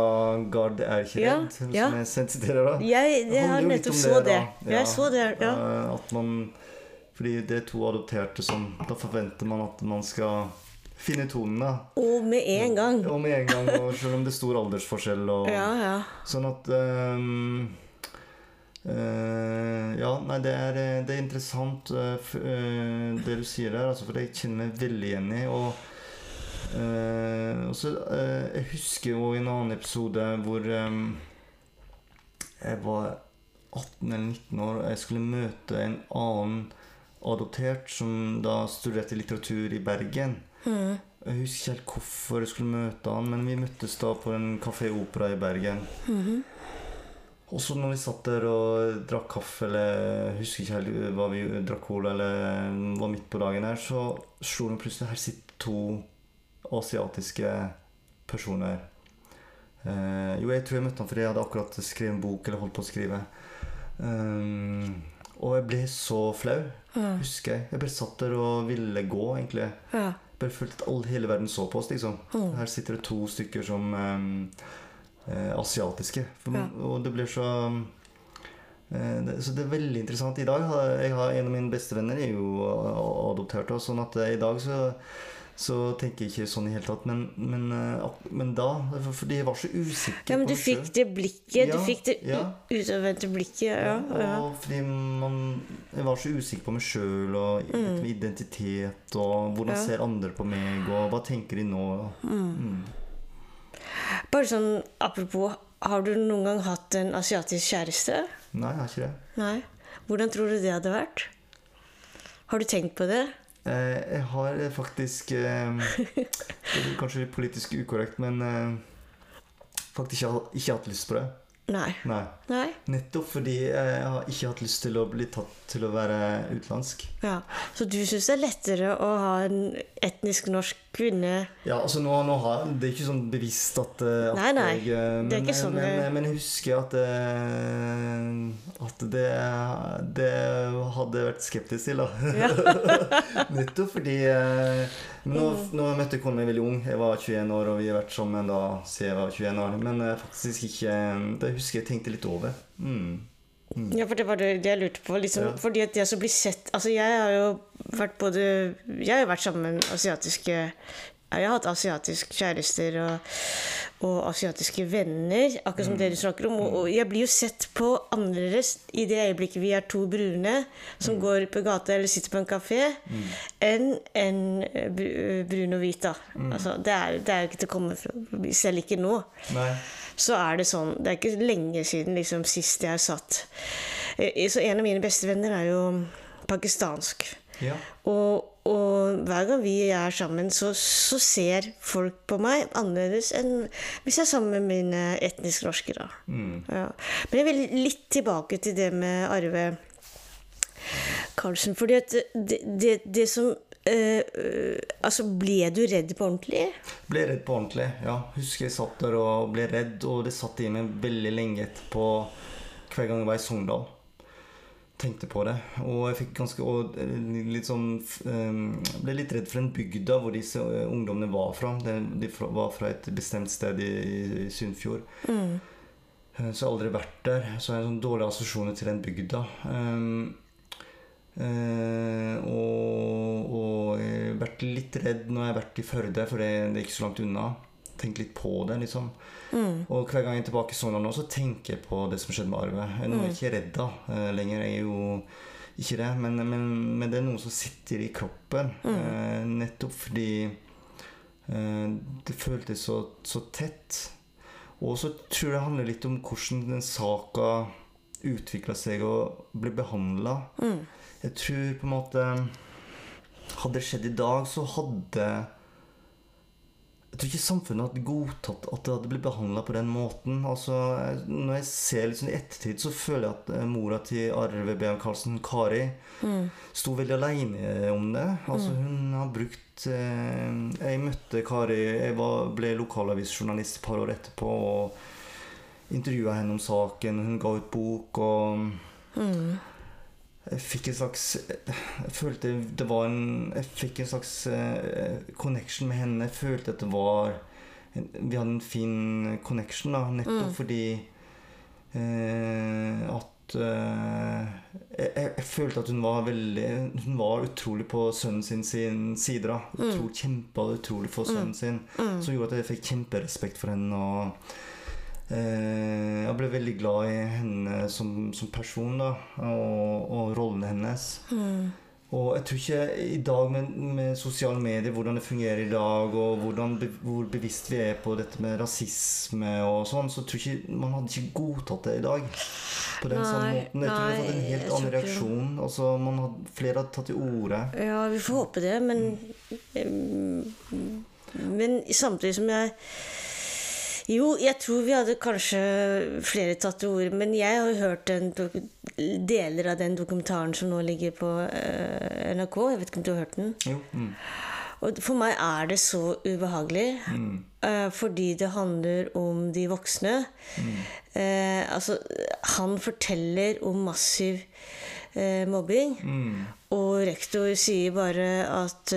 'Gard er ikke Ja, ja. som ja. jeg sensiterer da Jeg, jeg har nettopp så det. da. Jeg så det, ja. At man Fordi det er to adopterte som Da forventer man at man skal finne tonen, da. Og med en gang. Og med en gang, og selv om det er stor aldersforskjell og Ja, ja. Sånn at um, uh, Ja, nei, det er, eh, det er interessant uh, det du sier der, altså, for jeg kjenner meg veldig igjen i. Og, så, Jeg husker jo en annen episode hvor um, jeg var 18 eller 19 år, og jeg skulle møte en annen adoptert som da studerte litteratur i Bergen. Mm. Jeg husker ikke helt hvorfor jeg skulle møte han, men vi møttes da på en kafé Opera i Bergen. Mhm. Og så når vi satt der og drakk kaffe, eller husker ikke helt hva vi drakk cola, eller var midt på dagen her, så slo det plutselig Her sitter to asiatiske personer. Eh, jo, jeg tror jeg møtte han fordi jeg hadde akkurat skrevet en bok, eller holdt på å skrive. Um, og jeg ble så flau, Ja. husker jeg. Jeg bare satt der og ville gå, egentlig ja. bare følte at all, hele verden så på oss, liksom. Mm. Her sitter det to stykker som ehm, eh, asiatiske. For, Ja. Og det blir så eh, det, Så det er veldig interessant. I dag har jeg har En av mine bestevenner er jo adoptert, og sånn at eh, i dag så så tenker jeg ikke sånn i hele tatt. Men, men, eh, men da for- Fordi jeg var så usikker ja, men du fikk det blikket. Du fikk det ja. utadvendte blikket. Ja, ja. Og fordi man Jeg var så usikker på meg sjøl og mm. identitet og hvordan Mm. Ja. ser andre på meg, og hva tenker de nå? Mm. Bare sånn apropos, har du noen gang hatt en asiatisk kjæreste? Nei, jeg har ikke det. Nei. Hvordan tror du det hadde vært? Har du tenkt på det? Eh, jeg har faktisk eh, kanskje litt politisk ukorrekt, men eh, faktisk ikke hatt lyst på det. Nei. Nei. Nei? Nettopp fordi jeg har ikke hatt lyst til å bli tatt til å være utenlandsk. Ja. Så du syns det er lettere å ha en etnisk norsk kvinne Ja, altså nå, nå har Det er ikke sånn bevisst at, eh, at Nei, nei. jeg men, Det er ikke sånn men, men, men jeg husker at eh, At det, det hadde jeg vært skeptisk til, da. Nettopp fordi men nå, nå møtte jeg kona veldig ung. Jeg var 21 år, og vi har vært sammen da siden jeg var 21 år. Men eh, faktisk ikke Det husker jeg tenkte litt over. Mm. Ja, for det var det det jeg lurte på. Liksom, Ja. Fordi at jeg som blir sett Altså, jeg har jo vært både Jeg har jo vært sammen med asiatiske Jeg har hatt asiatiske kjærester og, og asiatiske venner, akkurat som mm. dere snakker om. Og, og jeg blir jo sett på annerledes i det øyeblikket vi er to brune som går på gata eller sitter på en kafé, enn en brun og hvit. da. Altså, det, er, det er jo ikke til å komme fra. Selv ikke nå Nei. Så er det sånn Det er ikke lenge siden liksom, sist jeg satt Eh, Så En av mine beste venner er jo pakistansk. Ja. Og, og hver gang vi er sammen, så, så ser folk på meg annerledes enn hvis jeg er sammen med mine etnisk norske. Mm. Ja. Men jeg vil litt tilbake til det med Arve Karlsen. fordi at det, det, det som eh, Altså, ble du redd på ordentlig? Ble redd på ordentlig. ja. Husker jeg satt der og ble redd, og det satt i meg veldig lenge etterpå hver gang jeg var i Sogndal. Tenkte på det. Og jeg fikk ganske og eh, litt sånn um, Ble litt redd for den bygda hvor disse ungdommene var fra. De, de var fra et bestemt sted i, i Sunnfjord. Mm. Så jeg har aldri vært der. Så jeg har sånn dårlige assosiasjoner til den bygda. Um, eh, og, og jeg har vært litt redd når jeg har vært i Førde, for det, det er ikke så langt unna. Tenk litt på det, liksom. Mm. Og hver gang jeg er tilbake i Sogndal nå, så tenker jeg på det som skjedde med Arve. Nå er jeg ikke redd da eh, lenger. Jeg er jo ikke det, men, men, men det er noe som sitter i kroppen. Eh, nettopp fordi eh, det føltes så, så tett. Og så tror jeg det handler litt om hvordan den saka utvikla seg og ble behandla. Mm. Jeg tror på en måte Hadde det skjedd i dag, så hadde Jeg tror ikke samfunnet hadde godtatt at det hadde blitt behandla på den måten. Altså, Når jeg ser litt sånn i ettertid, så føler jeg at eh, mora til Arve Beam Karlsen, Kari, sto veldig aleine om det. Altså, hun har brukt eh, Jeg møtte Kari Jeg var, ble lokalavisjournalist et par år etterpå og intervjua henne om saken. Hun ga ut bok og Mm. Jeg fikk en slags Jeg følte det var en Jeg fikk en slags eh, connection med henne. Jeg følte at det var Vi hadde en fin connection, da, nettopp fordi eh, at eh, jeg, jeg, følte at hun var veldig Hun var utrolig på sønnen sin sin side. da Utro, Kjempa utrolig for sønnen sin. Som gjorde at jeg fikk kjemperespekt for henne. Og jeg ble veldig glad i henne som, som person da, og, og rollen hennes. Og jeg tror ikke i dag med, med sosiale medier, hvordan det fungerer i dag, og hvordan, hvor bevisst vi er på dette med rasisme og sånn, så tror jeg ikke man hadde ikke godtatt det i dag. På den samme måten. Jeg tror vi hadde fått en helt annen reaksjon. Altså, man hadde, flere hadde tatt til orde. Ja, vi får håpe det, men mm, Men samtidig som jeg Jo, jeg tror vi hadde kanskje flere tatt til orde, men jeg har hørt deler av den dokumentaren som nå ligger på uh, NRK. Jeg vet ikke om du har hørt den? Jo. Mm. Og for meg er det så ubehagelig. eh, fordi det handler om de voksne. Eh, altså, han forteller om massiv uh, mobbing. Og rektor sier bare at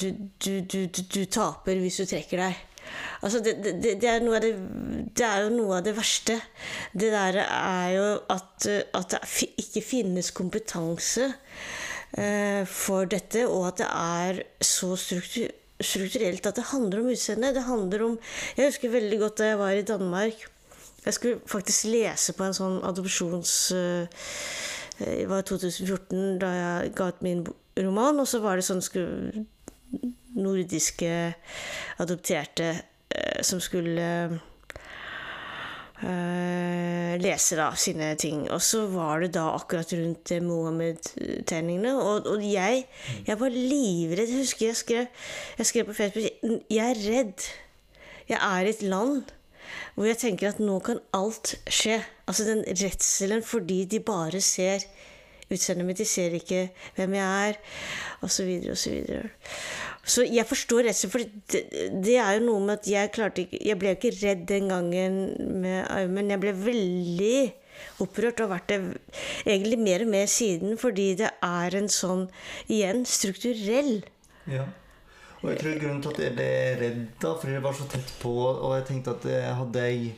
du, du, du, du, du taper hvis du trekker deg. Altså det, det, det, er det, er jo noe av det verste. Det der er jo at, eh, at det ikke finnes kompetanse eh, for dette, og at det er så struktur, strukturelt at det handler om utseendet. Jeg husker veldig godt da jeg var i Danmark. Jeg skulle faktisk lese på en sånn adopsjons... eh, Det var 2014 da jeg ga ut min roman, og så var det sånn skulle nordiske adopterte eh, som skulle Uh, lese da sine ting. Og så var det da akkurat rundt eh, Mohammed-tegningene. Og, og jeg, jeg var livredd. Jeg husker jeg skrev, jeg skrev på Facebook Jeg er redd. Jeg er i et land hvor jeg tenker at nå kan alt skje. Altså den redselen fordi de bare ser utseendet mitt, de ser ikke hvem jeg er, osv., osv. Så så jeg forstår redselen, for det, det er jo noe med at jeg klarte ikke Jeg ble ikke redd den gangen med armen. men jeg ble veldig opprørt og har vært det egentlig mer og mer siden, fordi det er en sånn, igjen, strukturell Ja. Og jeg tror grunnen til at jeg ble redd, da, fordi det var så tett på, og jeg tenkte at jeg hadde jeg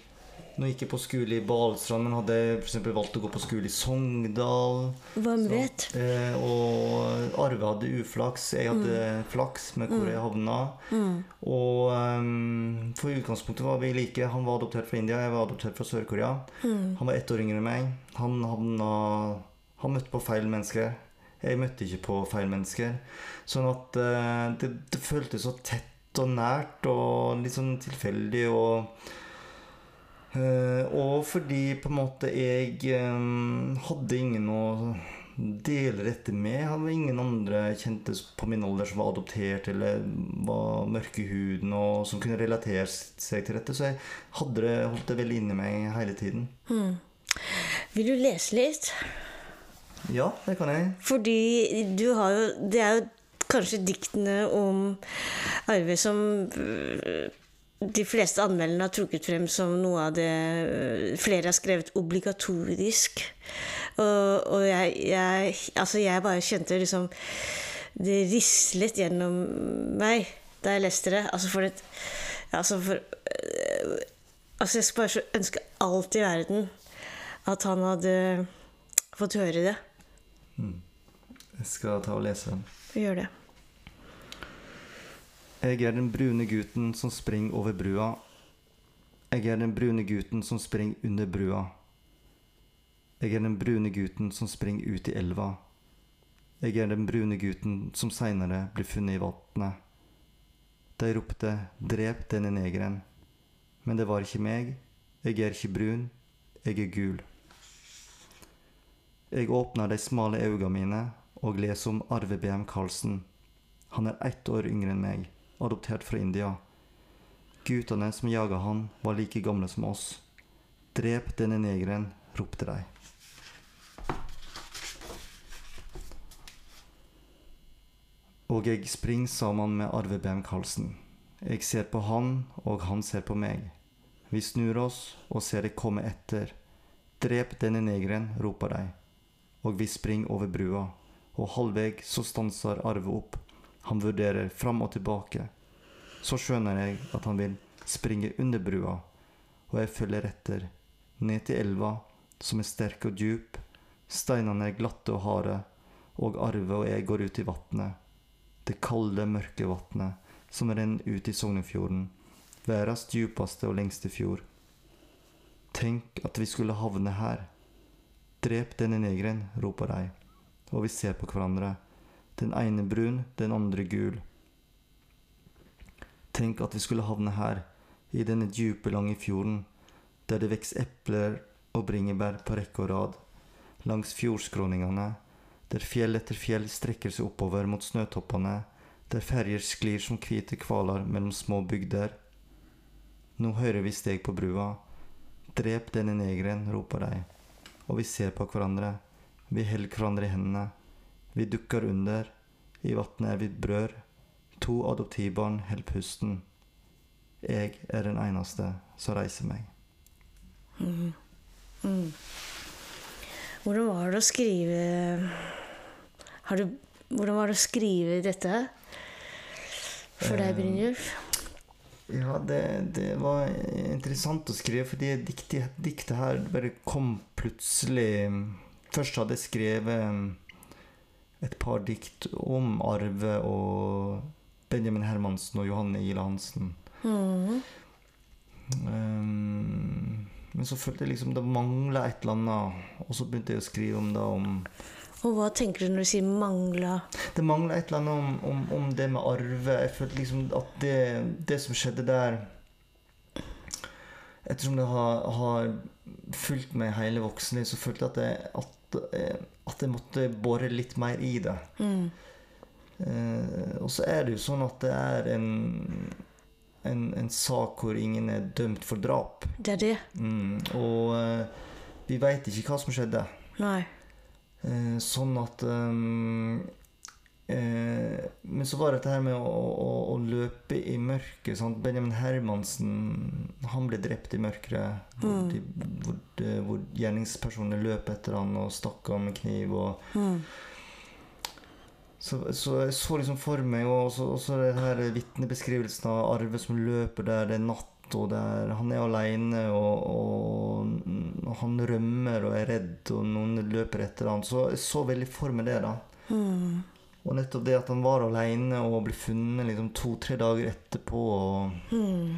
Nå gikk jeg på skole i Balestrand, men hadde f.eks. valgt å gå på skole i Sogndal Hvem så- vet? Eh, og Arve hadde uflaks, jeg hadde Mm. flaks med hvor jeg havna. Og um, for utgangspunktet var vi like. Han var adoptert fra India, jeg var adoptert fra Sør-Korea. Mm. Han var ett år yngre enn meg. Han havna Han møtte på feil mennesker. Jeg møtte ikke på feil mennesker. Sånn at uh, det, det føltes så tett og nært og litt sånn tilfeldig og Og fordi på en måte jeg eh, hadde ingen å dele dette med. Jeg hadde ingen andre kjente på min alder som var adoptert eller var mørke i huden og som kunne relatere seg til dette. Så jeg hadde det, holdt det veldig inni meg hele tiden. Vil du lese litt? Ja, det kan jeg. Fordi du har jo Det er jo kanskje diktene om Arve som de fleste anmelderne har trukket frem som noe av det øh, flere har skrevet obligatorisk. Og, og jeg, jeg Altså, jeg bare kjente liksom Det rislet gjennom meg da jeg leste det. Altså, for et Altså, for øh, Altså, jeg skulle bare så ønske alt i verden at han hadde fått høre det. Jeg skal ta og lese den. Gjør det. Jeg er den brune gutten som springer over brua. Jeg er den brune gutten som springer under brua. Jeg er den brune gutten som springer ut i elva. Jeg er den brune gutten som seinere blir funnet i vannet. De ropte 'drep denne negeren', men det var ikke meg. Jeg er ikke brun, jeg er gul. Jeg åpner de smale øynene mine og leser om Arve BM Karlsen. Han er ett år yngre enn meg, adoptert fra India. Guttene som jaga han, var like gamle som oss. Drep denne negeren, ropte de. Og jeg springer sammen med Arve Behm-Karlsen. Jeg ser på han, og han ser på meg. Vi snur oss og ser det komme etter. Drep denne negeren, roper de. Og vi springer over brua, og halvveis så stanser Arve opp. Han vurderer fram og tilbake. Så skjønner jeg at han vil springe under brua, og jeg følger etter, ned til elva, som er sterk og djup. Steinene er glatte og harde, og Arve og jeg går ut i vatnet. Det kalde, mørke vatnet som renner ut i Sognefjorden, verdens djupeste og lengste fjord. Tenk at vi skulle havne her. Drep denne negeren, roper de, og vi ser på hverandre. Den ene brun, den andre gul. Tenk at vi skulle havne her, i denne dype, lange fjorden, der det vokser epler og bringebær på rekke og rad, langs fjordskråningene, der fjell etter fjell strekker seg oppover mot snøtoppene, der ferjer sklir som hvite hvaler mellom små bygder. Nå hører vi steg på brua. Drep denne negeren, roper de. Og vi ser på hverandre. Vi holder hverandre i hendene. Vi dukker under. I vannet er vi brød. To adoptivbarn holder pusten. Jeg er den eneste som reiser meg. Mm. Mm. Hvordan var det å skrive du, Hvordan var det å skrive dette for deg, Brynjulf? Ja, det, det, var interessant å skrive, fordi diktet, diktet her bare kom plutselig Først hadde jeg skrevet et par dikt om Arve og Benjamin Hermansen og Johanne Ile Hansen. Mm. Um, men så følte jeg liksom det mangla et eller annet, og så begynte jeg å skrive om det om Og hva tenker du når du sier 'mangla'? Det mangla et eller annet om, om, om, det med arve. Jeg følte liksom at det, det som skjedde der Ettersom det har, har fulgt meg hele voksenlivet, så følte jeg at jeg, at, at jeg måtte bore litt mer i det. Mm. Eh, og så er det jo sånn at det er en en, en, sak hvor ingen er dømt for drap. Det er det. Mm, og eh, vi veit ikke hva som skjedde. Nei. Eh, sånn at um, uh, Men så var det dette her med å, å, å løpe i mørket. Sant? Benjamin Hermansen han ble drept i mørket. Hvor, Mm. de, hvor, de, hvor gjerningspersonene løp etter han og stakk han med kniv. Og, Mm. så, så jeg så liksom for meg og så det her vitnebeskrivelsen av Arve som løper der det er natt, og der han er aleine, og, og, og han rømmer og er redd, og noen løper etter han. Så jeg så veldig for meg det, da. Mm. Og nettopp det at han var aleine og ble funnet liksom to-tre dager etterpå. Og Mm.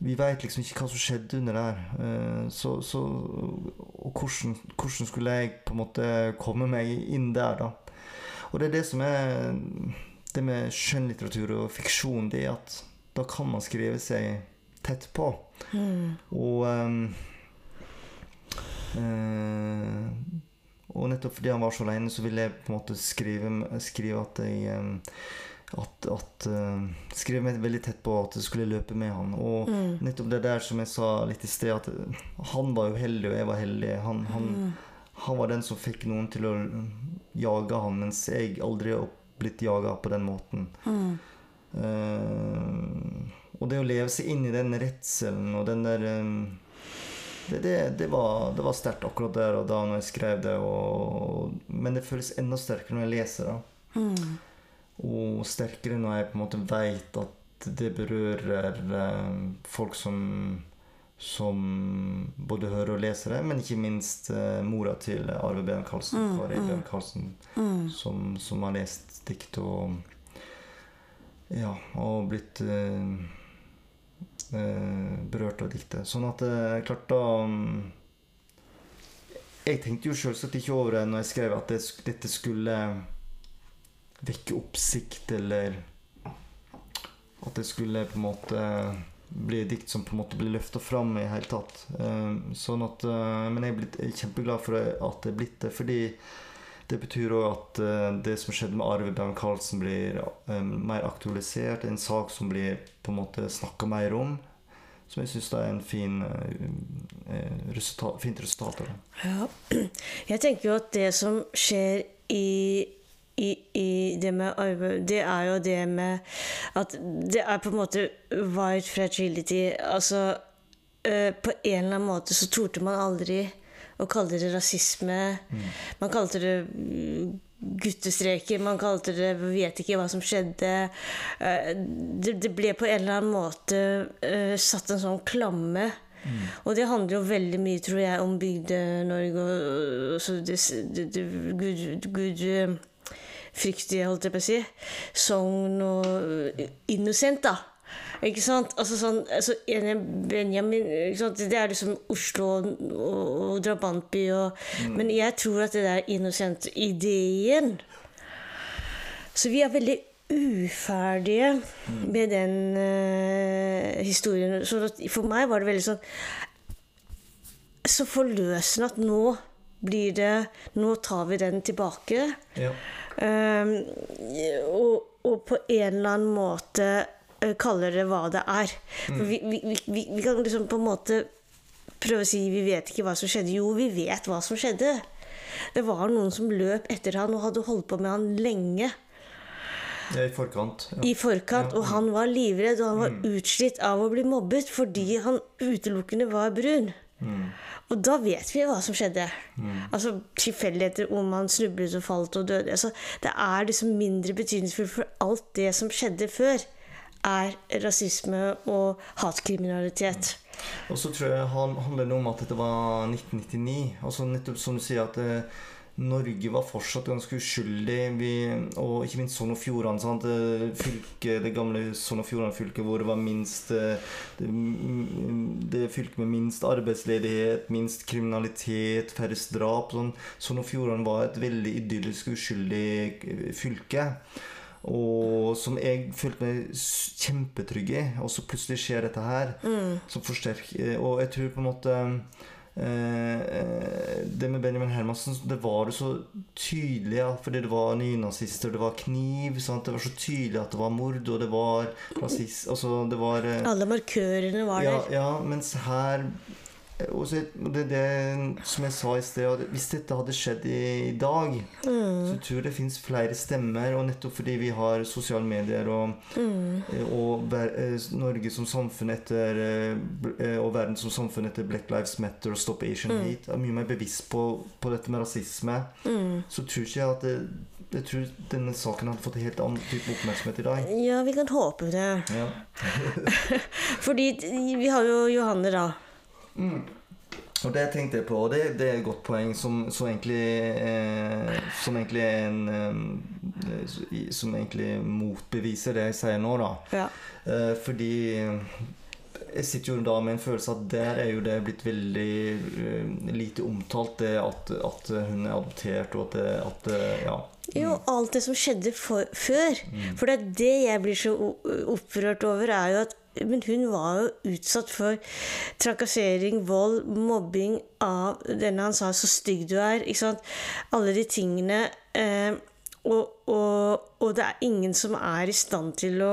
vi veit liksom ikke hva som skjedde under der. Eh, Så, så, og hvordan, hvordan skulle jeg på en måte komme meg inn der, da? Og det er det som er det med skjønnlitteratur og fiksjon, det er at da kan man skrive seg tett på. Mm. Og um, eh, Og nettopp fordi han var så aleine, så ville jeg på en måte skrive, skrive at jeg at, at eh, Skrive meg veldig tett på at jeg skulle løpe med han. Og Mm. nettopp det der som jeg sa litt i sted, at han var jo heldig, og jeg var heldig. Han, han, Mm. han var den som fikk noen til å jage han, mens jeg aldri har blitt jaga på den måten. Mm. Uh, og det å leve seg inn i den redselen og den der eh, det, det, det var, det var sterkt akkurat der og da når jeg skrev det. Og, men det føles enda sterkere når jeg leser det. Mm. Og sterkere når jeg på en måte veit at det berører eh, folk som som både hører og leser det, men ikke minst eh, mora til Arve Behn Karlsen, Mm, Kari mm. Behn Karlsen, Mm. som, som har lest dikt og Ja, og blitt eh, berørt av diktet. Sånn at eh, klart da mm, Jeg tenkte jo selvsagt ikke over det når jeg skrev at det, dette skulle vekke oppsikt, eller at det skulle på en måte bli et dikt som på en måte blir løfta fram i hele tatt. Eh, sånn at, eh, men jeg er, blitt, er kjempeglad for at det er blitt det, fordi det betyr òg at eh, det som skjedde med Arve Bjørn Karlsen, blir eh, mer aktualisert. En sak som blir på en måte snakka mer om. Som jeg syns er en fin, eh, resultat, fint resultat av det. Ja. Jeg tenker jo at det som skjer i, i, i det med arbeid, det er jo det med at det er på en måte white fragility. Altså øh, På en eller annen måte så torde man aldri å kalte det rasisme. Man kalte det mm, guttestreker, man kalte det vet ikke hva som skjedde. Eh, Det, det ble på en eller annen måte eh, satt en sånn klamme. Og det handler jo veldig mye, tror jeg, om Bygde-Norge og og det, det, Gud, Gud eh, fryktige, holdt jeg på å si. Sogn og innocent, da. Ikke sant? Altså sånn, altså Benjamin? Det er liksom Oslo og, og drabantby og Men jeg tror at det der innocent-ideen Så vi er veldig uferdige med den uh, historien. Så for meg var det veldig sånn Så forløsende at nå blir det Nå tar vi den tilbake. Ja. Um, og, og på en eller annen måte kaller det hva det er. For vi, vi, vi, vi, kan liksom på en måte prøve å si vi vet ikke hva som skjedde. Jo, vi vet hva som skjedde. Det var noen som løp etter han og hadde holdt på med han lenge Ja, I forkant. Ja. i forkant. Og han var livredd, og han var utslitt av å bli mobbet fordi han utelukkende var brun. Og da vet vi hva som skjedde. Altså Tilfeldigheter om han snublet og falt og døde. Altså, det er liksom mindre betydningsfullt, for alt det som skjedde før, er rasisme og hatkriminalitet. Og så tror jeg han handler det om at dette var 1999. Altså nettopp som du sier at eh, Norge var fortsatt ganske uskyldig. Vi, og ikke minst Sogn og Fjordane. Sant? Det, gamle Sogn og Fjordane-fylket hvor det var minst eh, det, mm, det fylket med minst arbeidsledighet, minst kriminalitet, færrest drap. Sånn. Sogn og Fjordane var et veldig idyllisk, uskyldig eh, fylke. Og som jeg følte meg kjempetrygg i. Og så plutselig skjer dette her. Som forsterker Og jeg tror på en måte eh, eh, Det med Benjamin Hermansen, det var jo så tydelig. Ja, fordi det var nynazister, det var kniv. Sant? Det var så tydelig at det var mord, og det var rasist... Altså, det var eh, Alle markørene var ja, der. ja, mens her og så, det, det som jeg sa i sted, hvis dette hadde skjedd i, i dag, så tror jeg det fins flere stemmer. Og nettopp fordi vi har sosiale medier og, mm. og ver, eh, Norge som samfunn etter eh, eh, Og verden som samfunn etter Black Lives Matter og Stop Asian Hate er mye mer bevisst på, på dette med rasisme, så tror ikke jeg at det, jeg tror denne saken hadde fått en helt annen type oppmerksomhet i dag. Ja, vi kan håpe det. Ja. Fordi vi har jo Johanne, da. Og det tenkte jeg på, og det, det er et godt poeng som, som, egentlig, eh, som egentlig en eh, Som egentlig motbeviser det jeg sier nå, da. Ja. Eh, fordi jeg sitter jo da med en følelse at der er jo det blitt veldig eh, lite omtalt, det at, at hun er adoptert, og at det at, Ja. Jo, alt det som skjedde for, før. For det er det jeg blir så opprørt over, er jo at Men hun var jo utsatt for trakassering, vold, mobbing av denne han sa 'så stygg du er'. ikke sant? Alle de tingene. Eh, og, og, og det er ingen som er i stand til å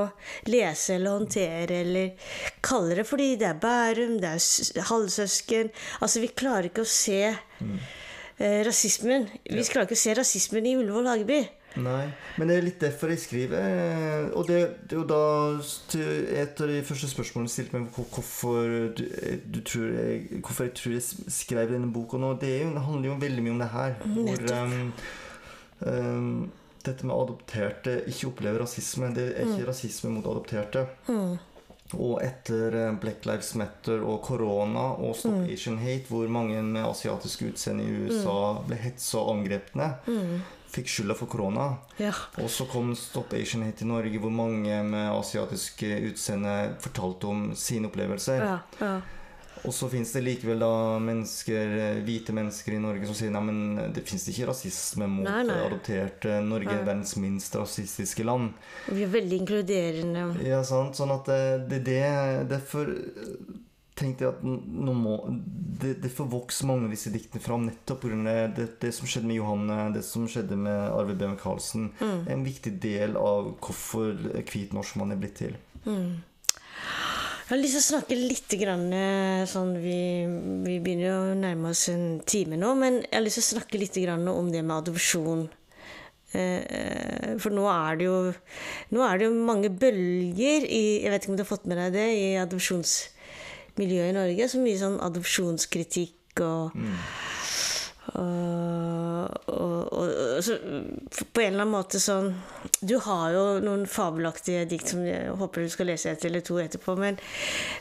lese eller håndtere eller kalle det fordi det er Bærum, det er halvsøsken Altså, vi klarer ikke å se eh, rasismen. Vi klarer ikke å se rasismen i Ullevål Hageby. Nei, men det er litt derfor jeg skriver. eh, Og det, det er jo da et av de første spørsmålene stilte meg hvorfor du, eh, du tror jeg, hvorfor jeg tror jeg skrev denne boka nå. Det, jo, det handler jo veldig mye om det her. Hvor um, um, dette med adopterte ikke opplever rasisme. Det er ikke rasisme mot adopterte. Og etter eh, Black Lives Matter og korona og Stop Asian Hate, hvor mange med asiatisk utseende i USA ble hetsa og angrepne, fikk skylda for korona. Ja. Og så kom Stop Asian Hate til Norge, hvor mange med asiatisk utseende fortalte om sine opplevelser. Ja. ja. Og så fins det likevel da mennesker, eh, hvite mennesker i Norge som sier nei, men det fins ikke rasisme mot Nei, nei. adopterte. Norge er verdens minst rasistiske land. Og Vi er veldig inkluderende. Ja, sant? Sånn at det, det, det Derfor tenkte jeg at nå må Det, det får vokse mange av disse diktene fram nettopp pga. Det, det som skjedde med Johanne, det som skjedde med Arve B. Michaelsen. Mm. En viktig del av hvorfor hvit norskmann er blitt til. Jeg har lyst til å snakke litt grann, eh, sånn vi, vi begynner å nærme oss en time nå, men jeg har lyst til å snakke litt grann om det med adopsjon. Eh, For nå er det jo Nå er det jo mange bølger i Jeg vet ikke om du har fått med deg det i adopsjonsmiljøet i Norge. Så mye sånn adopsjonskritikk og og, og, og, og så på en eller annen måte sånn Du har jo noen fabelaktige dikt som jeg håper du skal lese et eller to etterpå, men,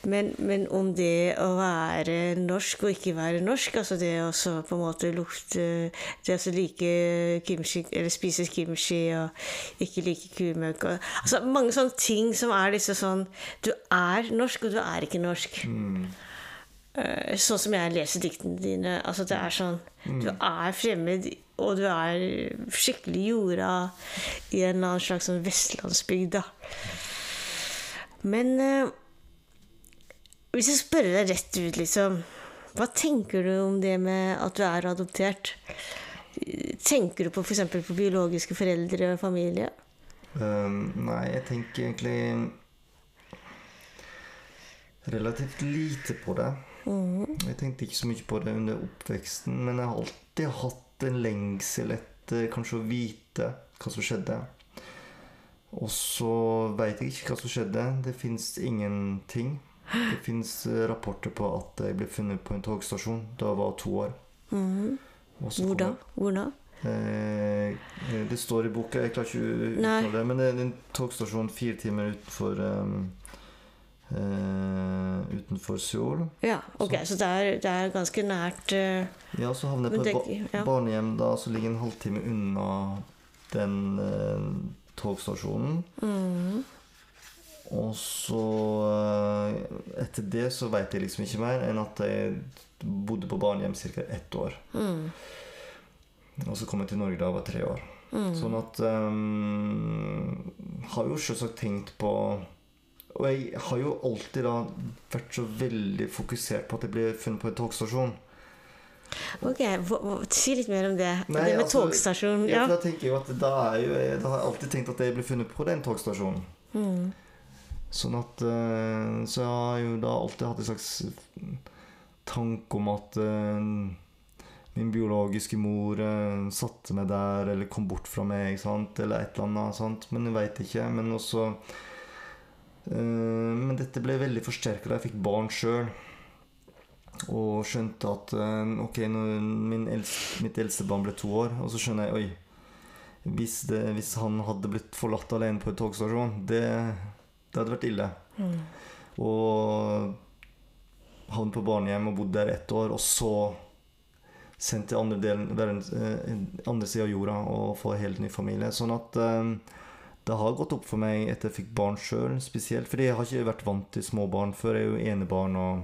men, men om det å være norsk og ikke være norsk, altså det å så på en måte lukte Det å like kimchi, eller spise kimchi og ikke like kumøkk Altså mange sånne ting som er disse sånn Du er norsk, og du er ikke norsk. Eh, Sånn som jeg leser diktene dine. Altså det er sånn Du er fremmed, og du er skikkelig jorda i en eller annen slags sånn vestlandsbygd, da. Men eh, hvis jeg spør deg rett ut, liksom Hva tenker du om det med at du er adoptert? Tenker du på f.eks. på biologiske foreldre og familie? Um, nei, jeg tenker egentlig relativt lite på det. Jeg tenkte ikke så mye på det under oppveksten, men jeg har alltid hatt en lengsel etter kanskje å vite hva som skjedde. Og så veit jeg ikke hva som skjedde. Det fins ingenting. Det fins rapporter på at jeg ble funnet på en togstasjon da jeg var to år. Mm. Hvor da? Hvor da? Eh, det står i boka, jeg klarer ikke å uttale det, men det er en togstasjon fire timer utenfor um, eh, Utenfor Seoul. Ja, ok, så det er, det er ganske nært uh, Ja, så havner jeg på et ba ja. barnehjem da, som ligger en halvtime unna den uh, togstasjonen. mm, Og så Etter det så veit jeg liksom ikke mer enn at jeg bodde på barnehjem ca. ett år. mm, Og så kom jeg til Norge da jeg var tre år. mm. Sånn at um, Har jo selvsagt tenkt på Og jeg har jo alltid da vært så veldig fokusert på at jeg ble funnet på en togstasjon. Ok, si litt mer om det. Nei, det med altså, togstasjon. Ja, for da tenker jeg jo at da, jo, jeg- da har jeg alltid tenkt at jeg ble funnet på den togstasjonen. Mm. Sånn at eh, Så jeg har jo da alltid hatt en slags tanke om at eh, min biologiske mor eh, satte meg der, eller kom bort fra meg, sant? eller et eller annet Sant? Men jeg veit ikke. Men også Men dette ble veldig forsterka da jeg fikk barn sjøl. Og skjønte at eh, Ok, når min eldste, mitt eldste barn ble to år, og så skjønner jeg Oi. Hvis, det, hvis han hadde blitt forlatt alene på en togstasjon, det, det hadde vært ille. Mm. Og havnet på barnehjem og bodd der ett år, og så sendt til andre, delen, eh, andre sida av jorda og få helt ny familie. Sånn at eh, det har gått opp for meg etter jeg fikk barn sjøl, spesielt. Fordi jeg har ikke vært vant til små barn før. Jeg er jo enebarn og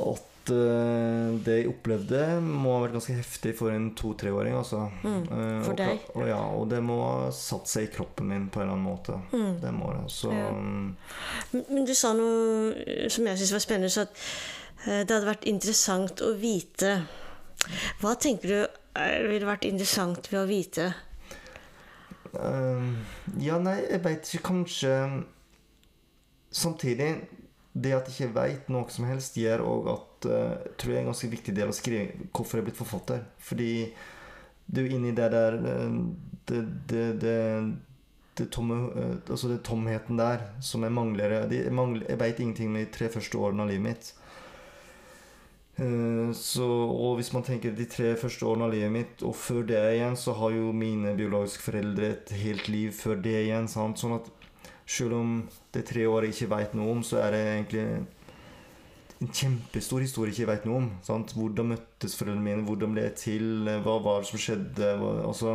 at uh, det jeg opplevde, må ha vært ganske heftig for en to-treåring. Altså. Mm, for for og, deg. Og, ja, og det må ha satt seg i kroppen min på en eller annen måte. Mm. Det må det. Så Ja. mm, Men, men du sa noe eh, som jeg syns var spennende, så at eh, det hadde vært interessant å vite. Hva tenker du eh, ville vært interessant ved å vite? Ehm, ja, nei, jeg veit ikke. Kanskje Samtidig, det at jeg ikke veit noe som helst, gjør òg at uh, tror jeg er en ganske viktig del av skrive hvorfor jeg er blitt forfatter. Fordi du er inne inni det der eh, det, det, det, det tomme eh, Altså det tomheten der som jeg mangler. Jeg, mangler, jeg veit ingenting om de tre første årene av livet mitt. Eh, Så, og hvis man tenker de tre første årene av livet mitt, og før det igjen, så har jo mine biologiske foreldre et helt liv før det igjen. Sant? Sånn at Selv om det tre året jeg ikke veit noe om, så er det egentlig en kjempestor historie jeg ikke veit noe om. Sant? Hvordan møttes foreldrene mine? Hvordan ble jeg til? Hva var det som skjedde? Hva, altså,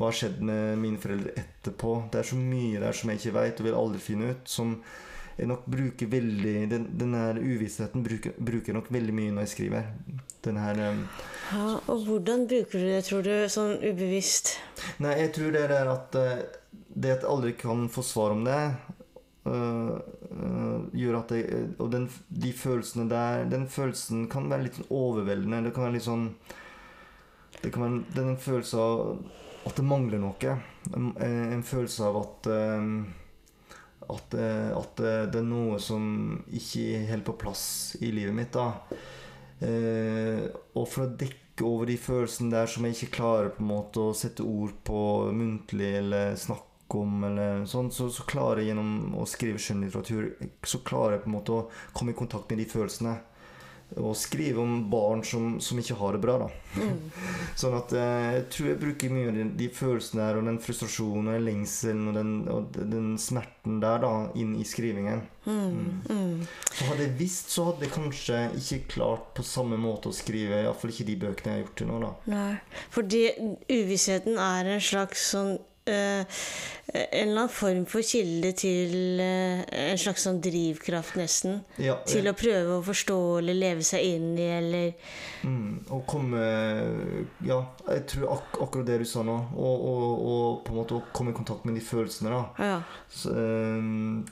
hva har med mine foreldre etterpå? Det er så mye der som jeg ikke veit og vil aldri finne ut. Som nok bruker veldig Den, den her uvissheten bruker, bruker nok veldig mye når jeg skriver. Den her um, Ja, og hvordan bruker du det, tror du, sånn ubevisst? Nei, jeg tror det er at uh, det at jeg aldri kan få svar om det, uh, uh, gjør at jeg Og den, de følelsene der Den følelsen kan være litt sånn overveldende. Det kan være litt sånn Det kan være den en følelse av at det mangler noe. En, en følelse av at at, at, det er noe som ikke er helt på plass i livet mitt. da eh, Og for å dekke over de følelsene der som jeg ikke klarer på en måte å sette ord på muntlig eller snakke om, eller sånn, så, så klarer jeg gjennom å skrive skjønnlitteratur Så klarer jeg på en måte å komme i kontakt med de følelsene og skrive om barn som, som ikke har det bra. da. Mm. sånn at eh, jeg tror jeg bruker mye av de, de følelsene der, og den frustrasjonen og den lengselen og den, og den smerten der da, inn i skrivingen. Mm. Mm. Så hadde jeg visst, så hadde jeg kanskje ikke klart på samme måte å skrive. Iallfall ikke de bøkene jeg har gjort til nå. da. Nei, fordi uvissheten er en slags sånn en eller annen form for kilde til uh, en slags sånn drivkraft, nesten. Ja, til å prøve å forstå eller leve seg inn i, eller mm, Å komme Ja, jeg tror ak akkurat det du sa nå. Og, og, og, på en måte å komme i kontakt med de følelsene, da. Ja. Så, um,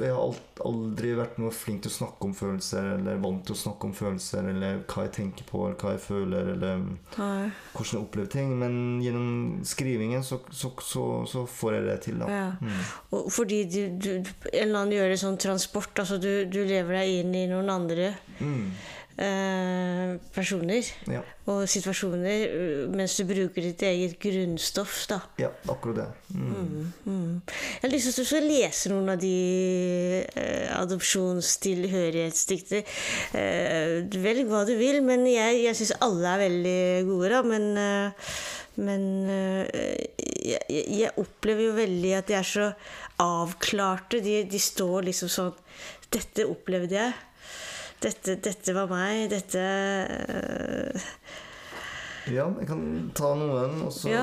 jeg har aldri vært noe flink til å snakke om følelser, eller vant til å snakke om følelser, eller hva jeg tenker på, eller hva jeg føler, eller Nei. hvordan jeg opplever ting. Men gjennom skrivingen så, så, så, så får jeg det til, da. Ja. Mm. fordi du, du, en eller annen gjør det sånn transport, altså du, du lever deg inn i noen andre. Mm. Eh, personer ja. og situasjoner eh, mens du bruker ditt eget grunnstoff. Da. Ja, akkurat det. Mm. Mm, mm. Jeg har lyst til at du skal lese noen av de eh, adopsjonstilhørighetsdiktene. Eh, velg hva du vil, men jeg, jeg syns alle er veldig gode. Da, men eh, men eh, jeg, jeg, opplever jo veldig at de er så avklarte. De, de står liksom sånn Dette opplevde jeg dette, dette var meg, dette uh... Ja, jeg kan ta noen, og så ja.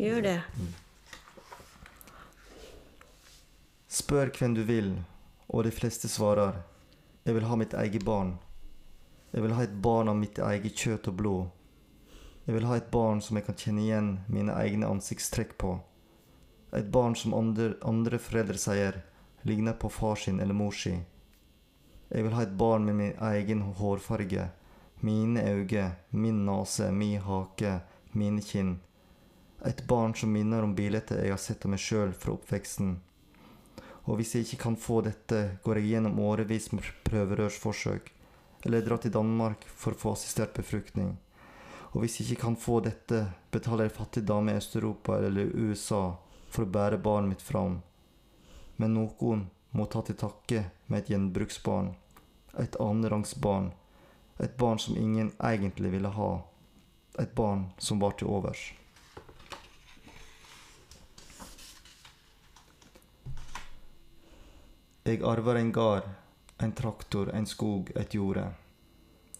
Gjør det. Spør hvem du vil, og de fleste svarer. Jeg vil ha mitt eget barn. Jeg vil ha et barn av mitt eget kjøtt og blod. Jeg vil ha et barn som jeg kan kjenne igjen mine egne ansiktstrekk på. Et barn som andre, andre foreldre sier ligner på far sin eller mor si. Jeg vil ha et barn med min egen hårfarge, mine øyne, min nese, min hake, mine kinn. Et barn som minner om bildet jeg har sett av meg sjøl fra oppveksten. Og hvis jeg ikke kan få dette, går jeg gjennom årevis med prøverørsforsøk, eller drar til Danmark for å få assistert befruktning. Og hvis jeg ikke kan få dette, betaler jeg fattig dame i Øst-Europa eller USA for å bære barnet mitt fram. Men noen må ta til takke med et gjenbruksbarn, et annenrangsbarn, et barn som ingen egentlig ville ha, et barn som var til overs. Jeg arver en gard, en traktor, en skog, et jorde.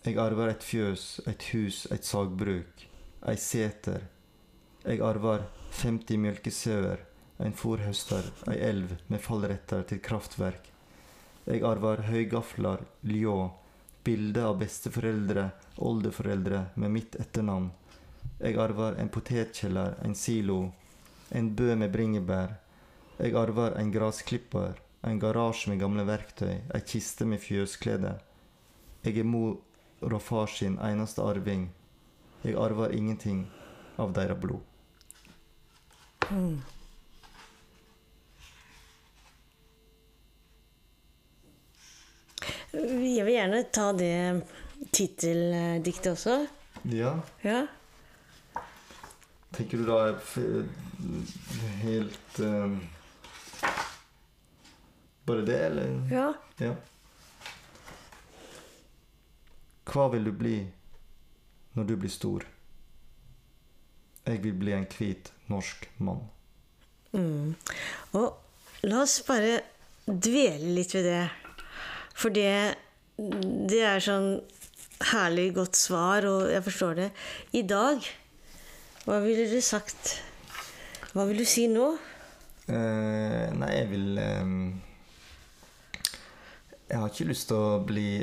Jeg arver et fjøs, et hus, et sagbruk, ei seter. Jeg arver 50 mjølkesauer, en fòrhøster, ei elv med fallretter til kraftverk. Jeg arver høygafler, ljå, bilde av besteforeldre, oldeforeldre med mitt etternavn. Jeg arver en potetkjeller, en silo, en bø med bringebær. Jeg arver en grasklipper, en garasje med gamle verktøy, ei kiste med fjøsklede. Jeg er mor og far sin eneste arving. Jeg arver ingenting av deres blod. Mm. Jeg vil gjerne ta det titteldiktet også. Ja. ja. Tenker du da helt um, Bare det, eller? Ja. ja. Hva vil du bli når du blir stor? Jeg vil bli en hvit norsk mann. Og la oss bare dvele litt ved det. For det, det er sånn herlig godt svar, og jeg forstår det. I dag, hva ville du sagt? Hva vil du si nå? Uh, nei, jeg vil um, Jeg har ikke lyst til å bli